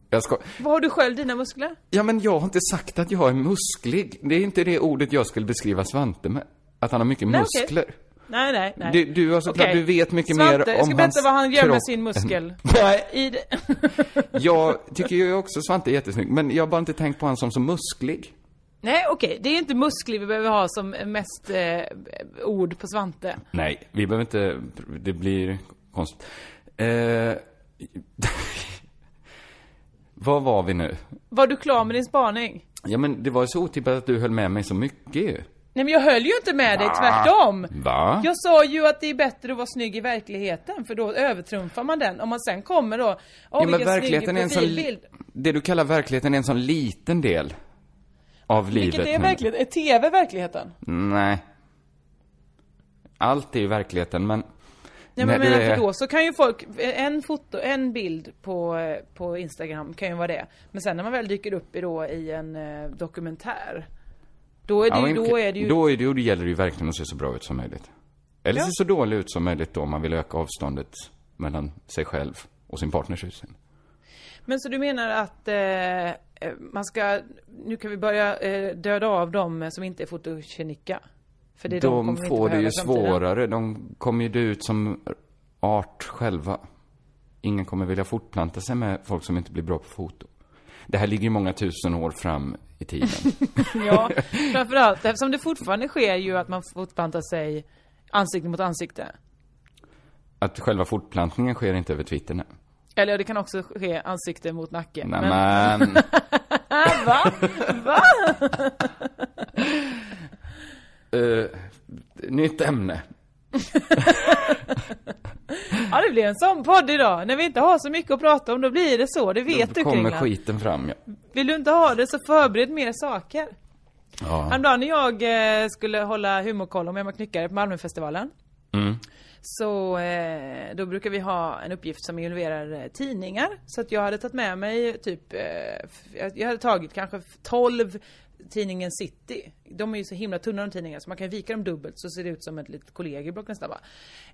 Jag ska, Vad har du själv dina muskler? ja men jag har inte sagt att jag är musklig. Det är inte det ordet jag skulle beskriva Svante med. Att han har mycket Nej, muskler. Nej, nej, nej. Du, du har såklart, Okej. du vet mycket Svante, mer om jag ska berätta hans vad han gör med sin muskel. Nej, jag tycker ju också Svante är jättesnygg, men jag har bara inte tänkt på honom som så musklig. Nej, okej. Det är inte muskler vi behöver ha som mest eh, ord på Svante. Nej, vi behöver inte, det blir konstigt. Eh, Var var vi nu? Var du klar med din spaning? Ja men det var ju så otippat att du höll med mig så mycket ju. Nej men jag höll ju inte med dig, tvärtom! Va? Jag sa ju att det är bättre att vara snygg i verkligheten, för då övertrumfar man den. Om man sen kommer då, åh ja, men verkligheten är en sån, det du kallar verkligheten är en sån liten del av livet. Vilket är verkligheten? Är TV verkligheten? Nej. Allt är ju verkligheten, men... Nej men du menar är- för då så kan ju folk, en foto, en bild på, på Instagram kan ju vara det. Men sen när man väl dyker upp i då i en eh, dokumentär. Då är det Ja, ju, men då är det ju... Då, är det, då gäller det ju verkligen att se så bra ut som möjligt. Eller Ja. se så dålig ut som möjligt då, om man vill öka avståndet mellan sig själv och sin partners utseende. Men så du menar att eh, eh, man ska, nu kan vi börja eh, döda av dem som inte är fotogenika? För det de, de får det ju svårare. De kommer ju dö ut som art själva. Ingen kommer vilja fortplanta sig med folk som inte blir bra på foto. Det här ligger ju många tusen år fram i tiden. Ja, framförallt eftersom det fortfarande sker ju att man fortplantar sig ansikte mot ansikte. Att själva fortplantningen sker inte över Twitter nu. Eller det kan också ske ansikte mot nacke. Nej men... Va? Va? Eh, nytt ämne. Ja, det blir en sån podd idag. När vi inte har så mycket att prata om, då blir det så. Det vet Då du kommer Kringlan. skiten fram, ja. Vill du inte ha det så förbered mer saker. ja. Häromdagen när jag eh, skulle hålla humorkoll om Emma Knyckare på Malmöfestivalen. Mm. Så eh, då brukar vi ha en uppgift som involverar eh, tidningar. Så att jag hade tagit med mig typ, eh, jag hade tagit kanske 12 tidningen City. De är ju så himla tunna de tidningarna så man kan vika dem dubbelt så ser det ut som ett litet kollegieblock nästan va.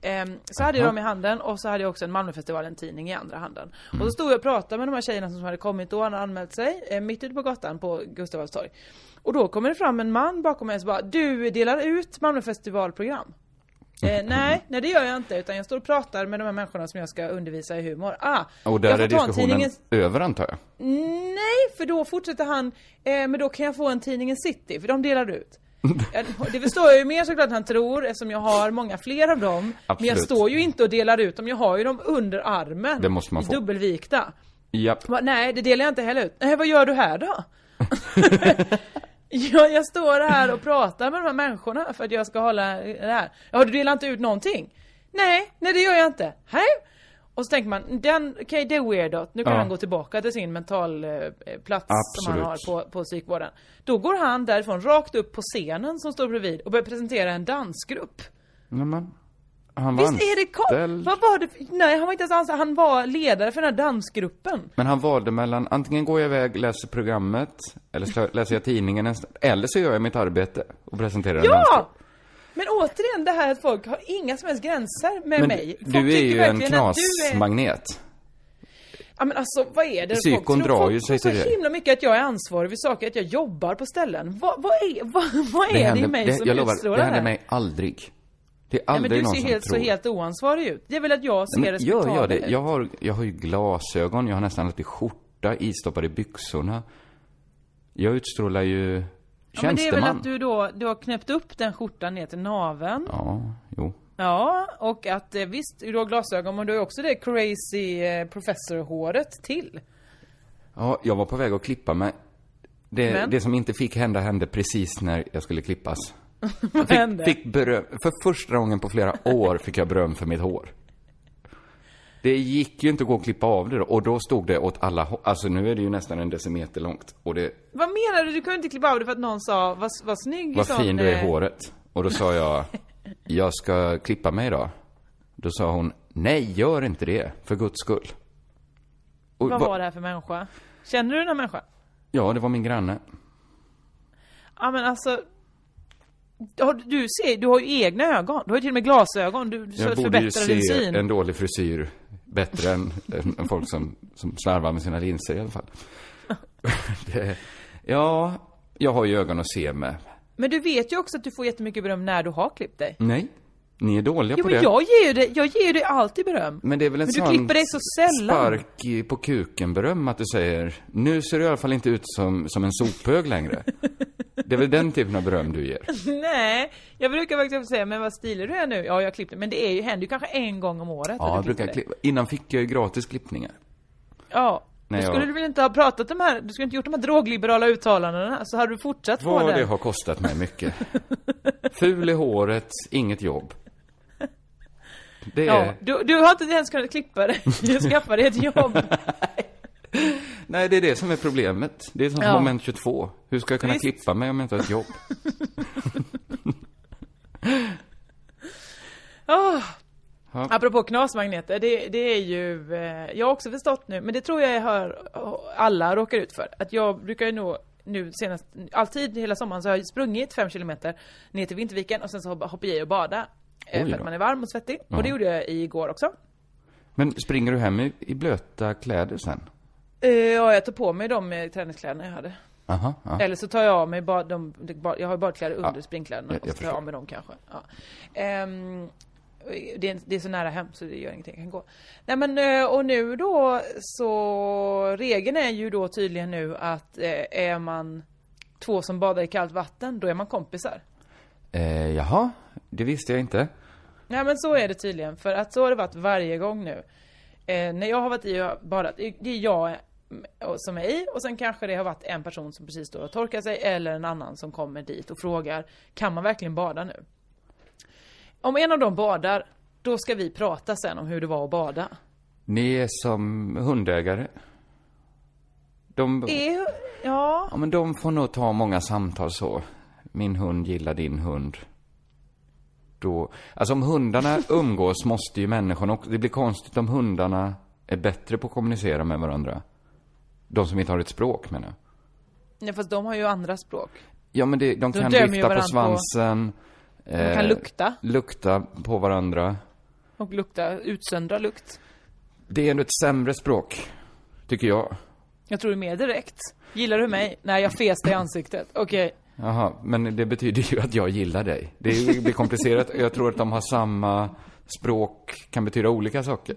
Ehm, så hade jag dem i handen och så hade jag också en Malmöfestivalen-tidning i andra handen. Och så stod jag och pratade med de här tjejerna som hade kommit då, han hade anmält sig, eh, mitt ute på gatan på Gustav Adolfs torg. Och då kommer det fram en man bakom mig och så bara, du delar ut Malmöfestivalprogram. Eh, nej, nej det gör jag inte utan jag står och pratar med de här människorna som jag ska undervisa i humor. Ah, Och där är diskussionen tidningens- över antar jag. Nej, för då fortsätter han, eh, men då kan jag få en tidningen City, för de delar ut. Det förstår jag ju mer såklart han tror eftersom jag har många fler av dem. Men jag Absolut. står ju inte och delar ut dem, jag har ju dem under armen. Det måste man få. Dubbelvikta. Japp. Va, nej, det delar jag inte heller ut. Nej, vad gör du här då? ja, jag står här och pratar med de här människorna för att jag ska hålla det här. Ja, du delar inte ut någonting? Nej, nej det gör jag inte. Hej? Och så tänker man, den, okej det är weird Nu kan Ja. han gå tillbaka till sin mentalplats som han har på, på psykvården. Då går han därifrån rakt upp på scenen som står bredvid och börjar presentera en dansgrupp. Nej, men, han var Visst är det anställd. Vad var det? för- Nej, han var inte ens anställd. Han var ledare för den här dansgruppen. Men han valde mellan, antingen går jag iväg, läser programmet, eller så läser jag tidningen en stund, eller så gör jag mitt arbete och presenterar en Ja! Men återigen det här att folk har inga som helst gränser med Men mig. du, Folk du är ju en knasmagnet. Ja men alltså vad är det? Psykon folk drar ju sig till så det. himla mycket att jag är ansvarig för saker, att jag jobbar på ställen. Vad, vad är, vad, vad är det, händer, i mig det, som jag lovar, utstrålar det det händer mig aldrig. Det är aldrig men du någon ser som helt, tror. så helt oansvarig ut. Det är väl att jag ser Nej, men gör respektabel jag det? ut. Jag har, jag har ju glasögon, jag har nästan alltid skjorta istoppad i byxorna. Jag utstrålar ju Ja, men det är väl tjänsteman. att du då, du har knäppt upp den skjortan ner till naveln. Ja, jo. Ja, och att eh, visst, du har glasögon men du har också det crazy eh, professor-håret till. Ja, jag var på väg att klippa mig. Det, Men? det som inte fick hända hände precis när jag skulle klippas. Vad hände? Fick beröm. För första gången på flera år fick jag beröm för mitt hår. Det gick ju inte att gå och klippa av det då. Och då stod det åt alla håll. Alltså nu är det ju nästan en decimeter långt. Och det, Vad menar du? Du kunde inte klippa av det för att någon sa vad, vad snygg vad fin du är eh, i håret. Och då sa jag, jag ska klippa mig då. Då sa hon, nej gör inte det, för guds skull. Och Vad va- var det här för människa? Känner du den här människan? Ja, det var min granne. Ja men alltså du- Du ser, du har ju egna ögon. Du har ju till och med glasögon. Du, så Jag borde ju din se syn. en dålig frisyr bättre än, än folk som, som slarvar med sina linser i alla fall. det, ja, jag har ju ögon att se med. Men du vet ju också att du får jättemycket beröm när du har klippt dig. Nej, ni är dåliga Jo på det. jag ger dig, jag ger dig alltid beröm. Men det är väl en Men du sån klipper dig så sällan. spark i- på kuken-beröm att du säger nu ser du i alla fall inte ut som, som en sophög längre. det är väl den typen av beröm du ger? Nej, jag brukar faktiskt säga men vad stilig du är nu. Ja jag klippte men det är ju, händer ju kanske en gång om året Ja, jag du brukar klippa. Innan fick jag ju gratis klippningar. Ja. När Då jag- skulle du väl inte ha pratat de här, du skulle inte gjort de här drogliberala uttalandena så hade du fortsatt få Vad det. det har kostat mig mycket. Ful i håret, inget jobb. Det är... Ja, du, du har inte ens kunnat klippa dig, skaffa dig ett jobb. Nej, det är det som är problemet. Det är som Ja. moment 22. Hur ska jag kunna Visst. klippa mig om jag inte har ett jobb? Oh. Ja. Apropå knasmagneter, det, det är ju, eh, jag har också förstått nu, men det tror jag hör alla råkar ut för. Att jag brukar ju nog nu senast, alltid hela sommaren så har jag sprungit fem kilometer ner till Vinterviken och sen så hopp- hoppar jag i och bada. eh, Oj För att man är varm och svettig. Ja. Och det gjorde jag igår också. Men springer du hem i, i blöta kläder sen? Eh, Ja, jag tog på mig de träningskläderna jag hade. Aha, ja. Eller så tar jag av mig bad, de, de, jag har badkläder under Ja, springkläderna jag- och jag så tar jag av mig dem kanske. Ja. Ehm, det, är, det är så nära hem så det gör ingenting, jag kan gå. Nej men eh, och nu då så regeln är ju då tydligen nu att eh, är man två som badar i kallt vatten, då är man kompisar. Eh, jaha, det visste jag inte. Nej men så är det tydligen, för att så har det varit varje gång nu. Eh, när jag har varit i och badat, det är jag som i och sen kanske det har varit en person som precis står och torkar sig eller en annan som kommer dit och frågar Kan man verkligen bada nu? Om en av dem badar, då ska vi prata sen om hur det var att bada. Ni är som hundägare. De, Är, ja, ja, men de får nog ta många samtal så. Min hund gillar din hund. då... Alltså om hundarna umgås måste ju människorna också... Det blir konstigt om hundarna är bättre på att kommunicera med varandra. De som inte har ett språk menar jag. Nej fast de har ju andra språk. Ja men det, de De kan vifta på varandra på- svansen. De kan lukta. Lukta på varandra. Och lukta, utsöndra lukt. Det är ändå ett sämre språk. Tycker jag. Jag tror det är mer direkt. Gillar du mig? Nej, jag fes dig i ansiktet. Okej. Jaha, men det betyder ju att jag gillar dig. Det är- det blir komplicerat. Jag tror att de har samma språk, kan betyda olika saker.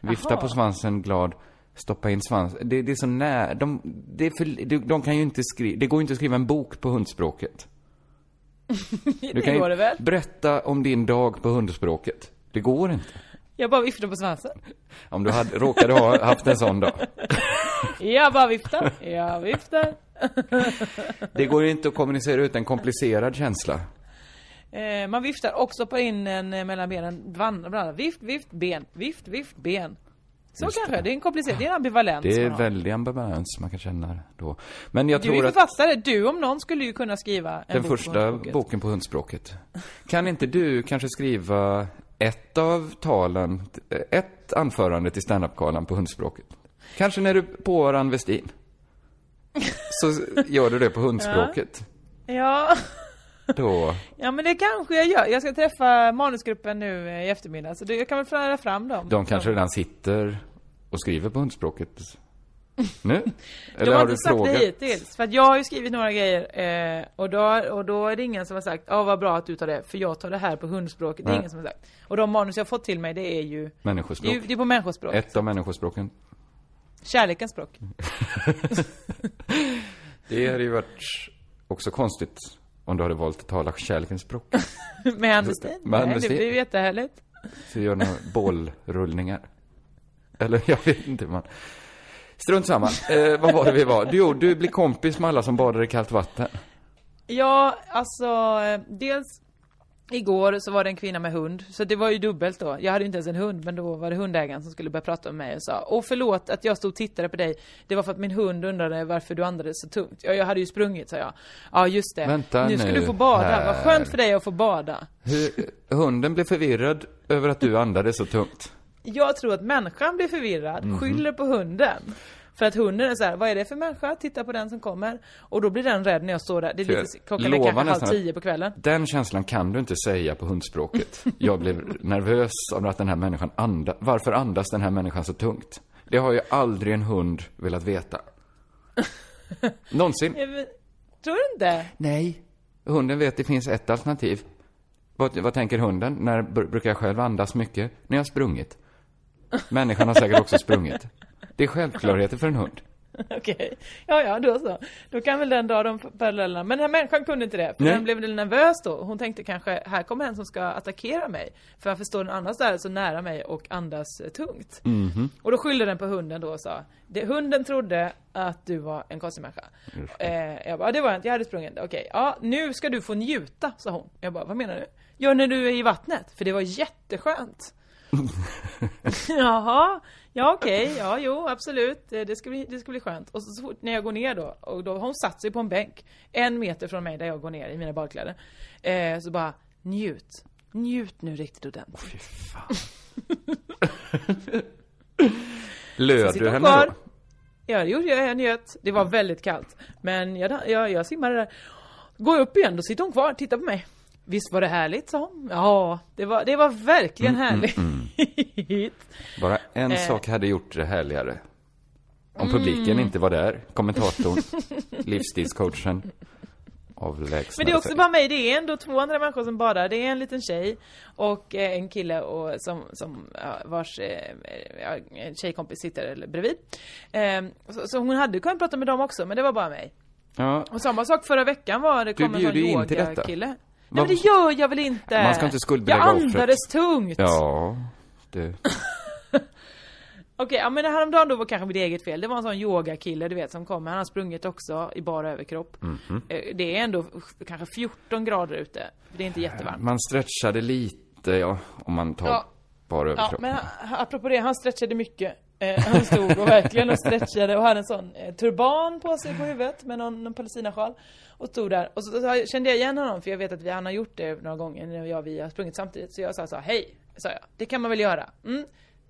Vifta Jaha. på svansen, glad. Stoppa in svans. Det, det är så nära. De, det är för, de, de kan ju inte skriva, det går ju inte att skriva en bok på hundspråket. Du det går det väl? berätta om din dag på hundspråket. Det går inte. Jag bara viftar på svansen. Om du hade, råkade ha haft en sån dag. Jag bara viftar. Jag viftar. Det går ju inte att kommunicera ut en komplicerad känsla. Eh, man viftar också på in en eh, mellan benen. Vandra, vandra. Vift, vift, ben. Vift, vift, ben. Så Just kanske. Det. är en komplicerad, det är en ambivalens Det är väldigt ambivalens man kan känna då. Men jag Du är tror att författare. Du om någon skulle ju kunna skriva en den bok på första hundspråket. boken på hundspråket. Kan inte du kanske skriva ett av talen, ett anförande till standup-galan på hundspråket? Kanske när du på Ann Westin. Så gör du det på hundspråket. Ja. Då, ja, men det kanske jag gör. Jag ska träffa manusgruppen nu eh, i eftermiddag. Så det, jag kan väl föra fram dem. de kanske redan sitter och skriver på hundspråket nu? De har inte sagt det hittills. För att jag har ju skrivit några grejer eh, och, då, och då är det ingen som har sagt ja vad bra att du tar det för jag tar det här på hundspråket. Det är ingen som har sagt. Och de manus jag har fått till mig det är ju Människospråk. Det är, det är på människospråk. Ett av människospråken. Kärlekens språk. Det hade ju varit också konstigt om du hade valt att tala kärlekens språk. Med Westin. Med Nej, det Westin. blir jättehärligt. Så gör några bålrullningar. Eller jag vet inte man. Strunt samma. Eh, vad var det vi var? Jo, du blir kompis med alla som badar i kallt vatten. Ja, alltså eh, dels Igår så var det en kvinna med hund, så det var ju dubbelt då. Jag hade inte ens en hund, men då var det hundägaren som skulle börja prata med mig och sa Åh förlåt att jag stod och tittade på dig. Det var för att min hund undrade varför du andades så tungt. Ja, jag hade ju sprungit, sa jag. Ja, just det. Vänta nu ska nu du få bada. här. Vad skönt för dig att få bada. Hur, hunden blev förvirrad över att du andades så tungt. Jag tror att människan blir förvirrad, Mhm. skyller på hunden. För att hunden är så här, vad är det för människa? Titta på den som kommer. Och då blir den rädd när jag står där. Det är lite, klockan är kanske halv tio på kvällen. Den känslan kan du inte säga på hundspråket. Jag blev nervös av att den här människan andas. Varför andas den här människan så tungt? Det har ju aldrig en hund velat veta. Någonsin. Jag Tror du inte? Nej. Hunden vet det finns ett alternativ. Vad, vad tänker hunden? När br- brukar jag själv andas mycket? När jag har sprungit. Människan har säkert också sprungit. Det är självklarheter för en hund. Okej. Ja, ja, då så. Då kan väl den dra de parallellerna. Men den här människan kunde inte det. För Nej. den blev väl nervös då. Hon tänkte kanske, här kommer en som ska attackera mig. För varför står den annars där så nära mig och andas eh, tungt? Mhm. Och då skyllde den på hunden då och sa, det, hunden trodde att du var en konstig människa. Eh, jag bara, det var jag inte, jag hade sprungit. Okej, ja, nu ska du få njuta, sa hon. Jag bara, vad menar du? Ja, när du är i vattnet, för det var jätteskönt. Jaha, ja okej, ja jo absolut, det det ska, bli, det ska bli skönt. Och så, fort när jag går ner då, och då har hon satt sig på en bänk, en meter från mig där jag går ner i mina badkläder. Eh, så bara, njut, njut nu riktigt ordentligt. Löd Så sitter du hon henne kvar. då? Ja det gjorde jag, jag njöt. Det var väldigt kallt. Men jag, jag, jag simmade där. Går jag upp igen, då sitter hon kvar, tittar på mig. Visst var det härligt, sa hon. Ja, det var, det var verkligen Mm, mm, härligt. Bara en Eh. sak hade gjort det härligare. Om Mm. publiken inte var där. Kommentatorn, livsstilscoachen, avlägsnade Men det är också sig. bara mig, det är ändå två andra människor som badar. Det är en liten tjej och eh, en kille och som, som vars eh, ja, tjejkompis sitter bredvid. Eh, så, så hon hade kunnat prata med dem också, men det var bara mig. Ja, Och samma sak förra veckan var det Du kom en sån yogakille. Nej men det gör jag väl inte? Man ska inte skuldbelägga Jag offret. andades tungt! ja det... Okej, ja men häromdagen då var kanske mitt eget fel. Det var en sån yogakille du vet som kommer. Han har sprungit också i bara överkropp. Mhm. Eh, Det är ändå kanske 14 grader ute. Det är inte jättevarmt. Man stretchade lite, ja, om man tar Ja. bara Ja, överkropp. men ha- apropå det, han stretchade mycket. Eh, han stod och verkligen och stretchade och hade en sån eh, turban på sig på huvudet med någon, någon palestinasjal. Och stod där. Och så, så, så kände jag igen honom för jag vet att vi, han har gjort det några gånger när jag och vi har sprungit samtidigt. Så jag sa så hej, sa jag. Det kan man väl göra. Mm.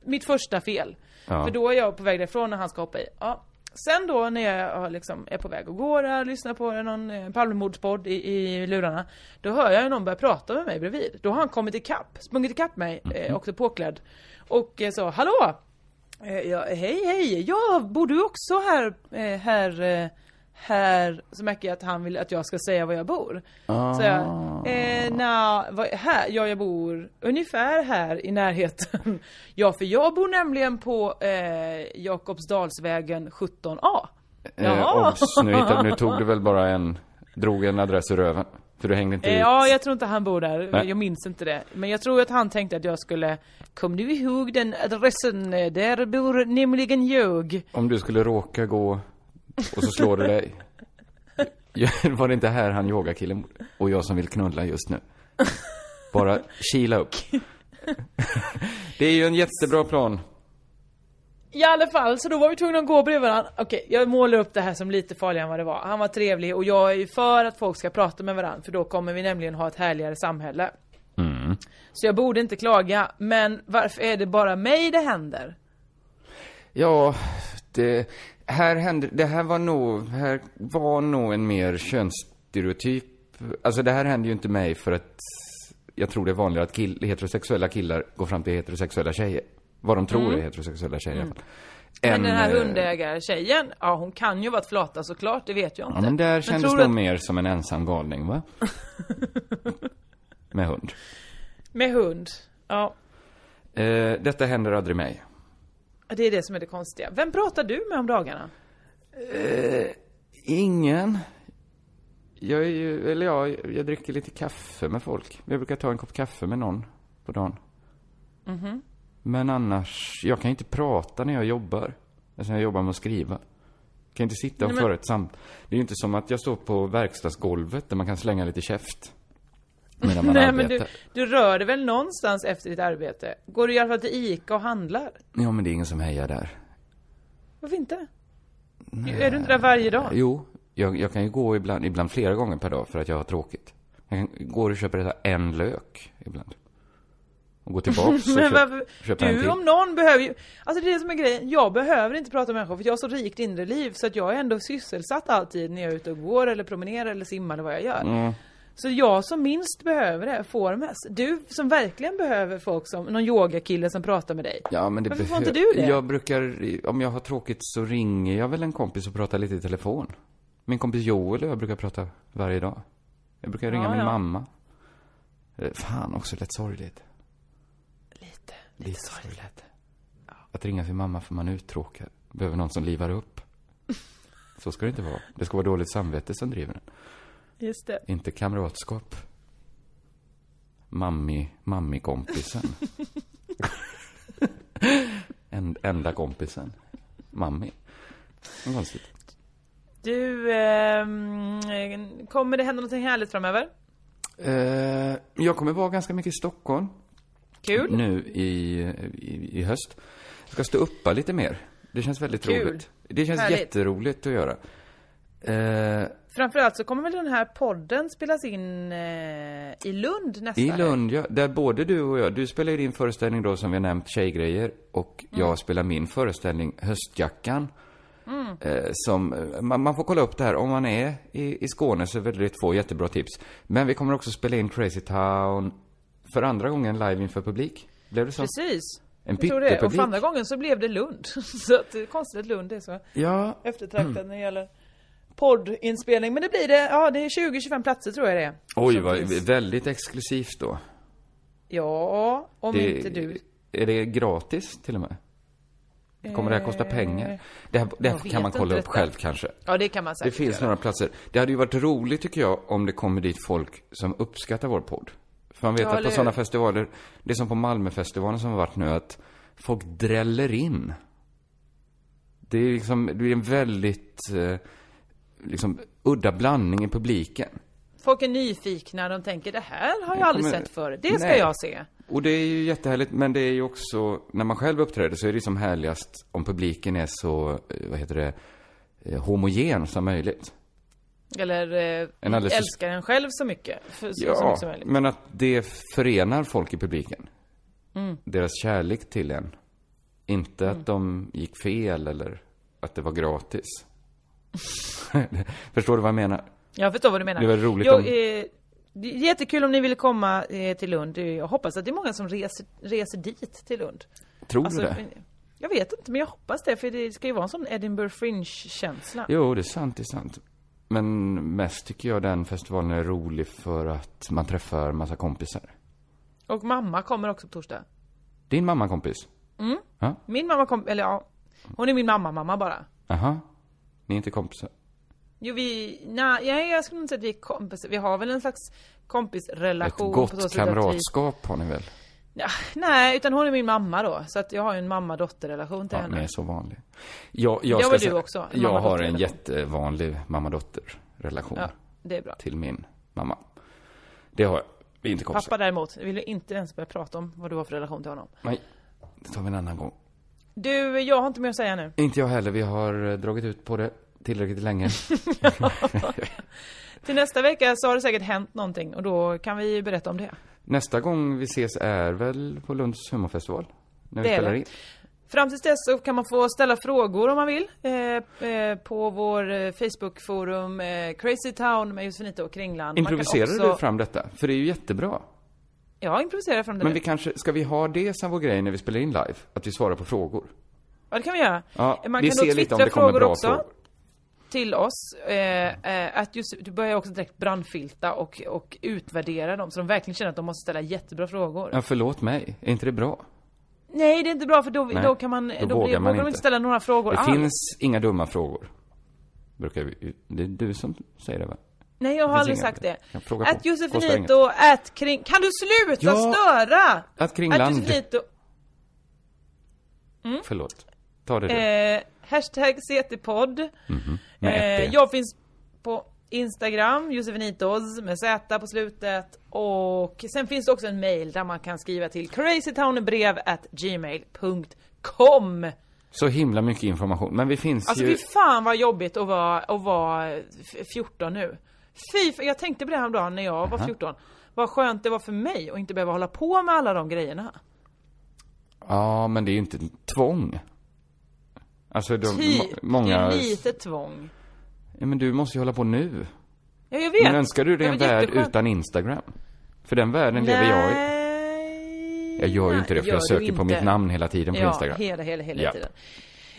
Mitt första fel. Ja. För då är jag på väg därifrån när han ska hoppa i. Ja. Sen då när jag liksom är på väg att gå där, lyssnar på någon eh, Palmemordspodd i, i lurarna. Då hör jag ju någon börja prata med mig bredvid. Då har han kommit ikapp, sprungit ikapp mig, eh, också påklädd. Och eh, så, hallå! Eh, ja, hej hej! Ja, bor du också här, eh, här, eh, här? Så märker jag att han vill att jag ska säga var jag bor. Så jag, eh, na, vad, här? Ja, jag bor ungefär här i närheten. ja, för jag bor nämligen på eh, Jakobsdalsvägen 17A. Eh, obs, nu, hittade, nu tog du väl bara en, drog en adress ur röven. För du hängde inte Eh, ut. Ja, jag tror inte han bor där. Nej. Jag minns inte det. Men jag tror att han tänkte att jag skulle Kom du ihåg den adressen? Där bor nämligen jag. Om du skulle råka gå och så slår du dig. Var det inte här han yogakillen? Och jag som vill knulla just nu. Bara kila upp. Det är ju en jättebra plan. I alla fall, så då var vi tvungna att gå bredvid varandra. Okej, jag målar upp det här som lite farligare än vad det var. Han var trevlig och jag är ju för att folk ska prata med varandra. För då kommer vi nämligen ha ett härligare samhälle. Mm. Så jag borde inte klaga. Men varför är det bara mig det händer? Ja, det här hände, det här var nog, här var nog en mer könsstereotyp. Alltså det här händer ju inte mig för att jag tror det är vanligare att kill, heterosexuella killar går fram till heterosexuella tjejer. Vad de tror Mm. är heterosexuella tjejer i alla fall. Men den här eh, hundägartjejen, ja hon kan ju vara ett flata såklart, det vet jag inte. Ja, men där kändes tror nog att- mer som en ensam galning, va? Med hund. Med hund, ja. Eh, detta händer aldrig mig. Det är det som är det konstiga. Vem pratar du med om dagarna? Eh, ingen. Jag är ju, eller ja, jag dricker lite kaffe med folk. Jag brukar ta en kopp kaffe med någon på dagen. Mhm. Men annars, jag kan inte prata när jag jobbar. Alltså när jag jobbar med att skriva. Jag kan inte sitta och Nej, men- föra ett samt... Det är ju inte som att jag står på verkstadsgolvet där man kan slänga lite käft. Medan man Nej arbetar. men du, du rör dig väl någonstans efter ditt arbete? Går du i alla fall till Ica och handlar? Ja, men det är ingen som hejar där. Varför inte? Är du inte där varje dag? Jo, jag, jag kan ju gå ibland, ibland flera gånger per dag för att jag har tråkigt. Jag kan gå och köpa det en lök ibland. Och gå tillbaks och köp, varför, köpa en du till. om någon behöver ju, alltså det är det som är grejen, jag behöver inte prata med människor för jag har så rikt inre liv så att jag är ändå sysselsatt alltid när jag är ute och går eller promenerar eller simmar eller vad jag gör. Mm. Så jag som minst behöver det får mest. Du som verkligen behöver folk som, någon yogakille som pratar med dig. Ja, men det Varför får inte du det? Jag brukar, om jag har tråkigt så ringer jag väl en kompis och pratar lite i telefon. Min kompis Joel och jag brukar prata varje dag. Jag brukar ringa Ja, min ja. mamma. Eh, Fan, också lätt sorgligt. Lite, sorgligt. Att ringa sin mamma för man är uttråkad. Behöver någon som livar upp. Så ska det inte vara. Det ska vara dåligt samvete som driver den. Just det. Inte kamratskap. Mammi, mammi-kompisen. en, enda kompisen. Mammi. Konstigt. Du, ehm, kommer det hända någonting härligt framöver? Eh, jag kommer vara ganska mycket i Stockholm. Kul. Nu i, i, i höst. Jag ska stå uppa lite mer. Det känns väldigt Kul. roligt. Det känns Härligt. jätteroligt att göra. Eh, Framförallt så kommer väl den här podden spelas in eh, i Lund nästa I? Lund, ja. Där både du och jag, du spelar ju din föreställning då som vi har nämnt, Tjejgrejer. Och jag Mm. spelar min föreställning, Höstjackan. Mm. Eh, som, man, man får kolla upp det här. Om man är i, i Skåne så är det två jättebra tips. Men vi kommer också spela in Crazy Town för andra gången live inför publik. Blev det så? Precis. En det. Och pyttepublik. för andra gången så blev det Lund. så att det är konstigt att Lund är så Ja. eftertraktad när det gäller poddinspelning. Men det blir det, ja det är 20-25 platser tror jag det är. Oj, vad, finns. väldigt exklusivt då. Ja, om det, inte du. Är det gratis till och med? Kommer det här kosta pengar? Det här, det här kan man kolla upp detta. själv kanske. Ja det kan man Det säkert finns göra. några platser. Det hade ju varit roligt tycker jag om det kommer dit folk som uppskattar vår podd. För man vet Ja, att på sådana festivaler, det är som på Malmöfestivalen som har varit nu, att folk dräller in. Det är liksom, det är en väldigt, eh, liksom, udda blandning i publiken. Folk är nyfikna, de tänker det här har jag Jag aldrig kommer- sett förut. Det ska Nej. jag se. Och det är ju jättehärligt, men det är ju också, när man själv uppträder så är det som härligast om publiken är så, eh, vad heter det, eh, homogen som möjligt. Eller eh, En alldeles älskar en själv så mycket. För, så, så Ja, mycket som möjligt. men att det förenar folk i publiken. Mm. Deras kärlek till en. Inte Mm. att de gick fel eller att det var gratis. Förstår du vad jag menar? Jag förstår vad du menar. Det var roligt jag, om- eh, det är jättekul om ni vill komma eh, till Lund. Jag hoppas att det är många som reser, reser dit till Lund. Tror Alltså, du det? Jag vet inte, men jag hoppas det. För det ska ju vara en sån Edinburgh Fringe-känsla. Jo, det är sant, det är sant. Men mest tycker jag den festivalen är rolig för att man träffar massa kompisar. Och mamma kommer också på torsdag. Din mamma kompis? Mm. Ja? Min mamma kom, eller ja, hon är min mamma-mamma bara. Aha. Ni är inte kompisar? Jo vi, nej, jag, skulle inte säga att vi är kompisar. Vi har väl en slags Ett kompisrelation. på så gott kamratskap har ni väl? Ja, nej, utan hon är min mamma då. Så att jag har ju en mamma-dotter-relation till Ja, henne. ni är så vanlig. Jag, jag du säga- också, Jag har en jättevanlig mamma-dotter-relation. Ja, det är bra. Till min mamma. Det har jag. Vi inte kompisar. Pappa däremot, vill du inte ens börja prata om vad du har för relation till honom. Nej, det tar vi en annan gång. Du, jag har inte mer att säga nu. Inte jag heller. Vi har eh, dragit ut på det tillräckligt länge. Till nästa vecka så har det säkert hänt någonting och då kan vi berätta om det. Nästa gång vi ses är väl på Lunds humorfestival? När vi Det spelar in. Fram tills dess så kan man få ställa frågor om man vill eh, eh, på vår eh, Facebookforum eh, Crazy Town med Josefinito och Kringland. Improviserar också- du fram detta? För det är ju jättebra. Ja, improvisera fram det Men nu. vi kanske, ska vi ha det som vår grej när vi spelar in live? Att vi svarar på frågor? Ja, det kan vi göra. Ja, man vi kan då ser lite om twittra det kommer frågor bra också. frågor. Till oss. Eh, eh, att just, du börjar också direkt brandfilta och, och utvärdera dem så de verkligen känner att de måste ställa jättebra frågor. Ja, förlåt mig. Är inte det bra? Nej, det är inte bra för då, Nej, då kan man, då då, blir, vågar man inte. inte ställa några frågor Det alls. finns inga dumma frågor. Brukar vi, det är du som säger det va? Nej, jag har aldrig inga- sagt det. Att Josefinito, att kring... Kan du sluta Ja, störa? att Kringland. Josefinito... Förlåt. Ta det du. Eh, hashtag CT-podd. Med ett Eh, jag finns på Instagram, Josefinitos med Z på slutet. Och sen finns det också en mail där man kan skriva till crazytownbrev gmail.com. Så himla mycket information. Men vi finns Alltså ju... fy fan vad jobbigt att vara, att vara f- 14 nu. Fy, jag tänkte på det här dagen när jag var Aha. 14. Vad skönt det var för mig att inte behöva hålla på med alla de grejerna. Ja, men det är ju inte tvång. Alltså, de, Ty, må- många... det är lite tvång. Ja, men du måste ju hålla på nu. Ja, jag vet. Men önskar du dig en värld jätteskönt. utan Instagram? För den världen lever jag i. Jag gör ju inte det för jag söker på inte. mitt namn hela tiden på ja, Instagram. hela, hela, hela Japp. tiden.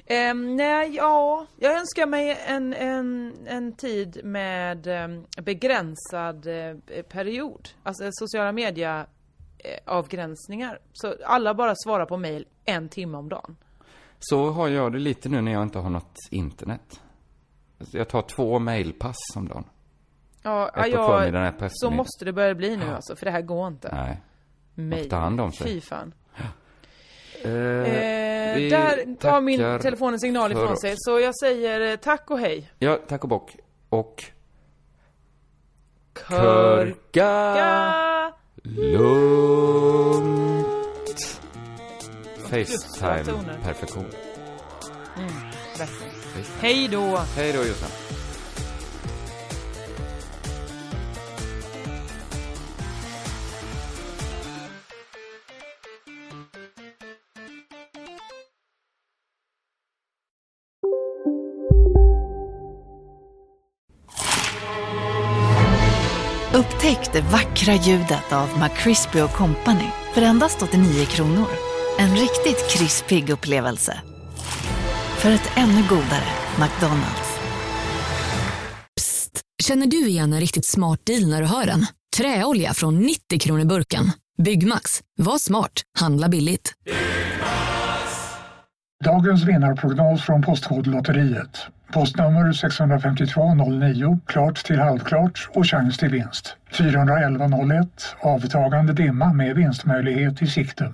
Ehm, nej, ja, jag önskar mig en, en, en tid med um, begränsad eh, period. Alltså sociala media eh, avgränsningar. Så alla bara svarar på mail en timme om dagen. Så har jag det lite nu när jag inte har något internet. Alltså, Jag tar två mailpass om dagen. Ja, Ett på förmiddagen, ett på så måste det börja bli nu alltså, för det här går inte. Nej. Mail. ta hand om sig. Fy fan. Eh, Eh, där tar min telefon en signal ifrån sig. Så jag säger eh, tack och hej. Ja, tack och bock. Och... Körka Körka lugnt. Facetime-perfektion. Mm, verkligen. Hej då! Hej då Jossan. Upptäck det vackra ljudet av McCrispy Company för endast 89 kronor. En riktigt krispig upplevelse. För ett ännu godare McDonalds. Känner du igen en riktigt smart deal när du hör den? Träolja från 90 kronor burken. Byggmax. Var smart. Handla billigt. Dagens vinnarprognos från Postkodlotteriet. Postnummer 65209, klart till halvklart och chans till vinst. 41101, avtagande dimma med vinstmöjlighet i sikte.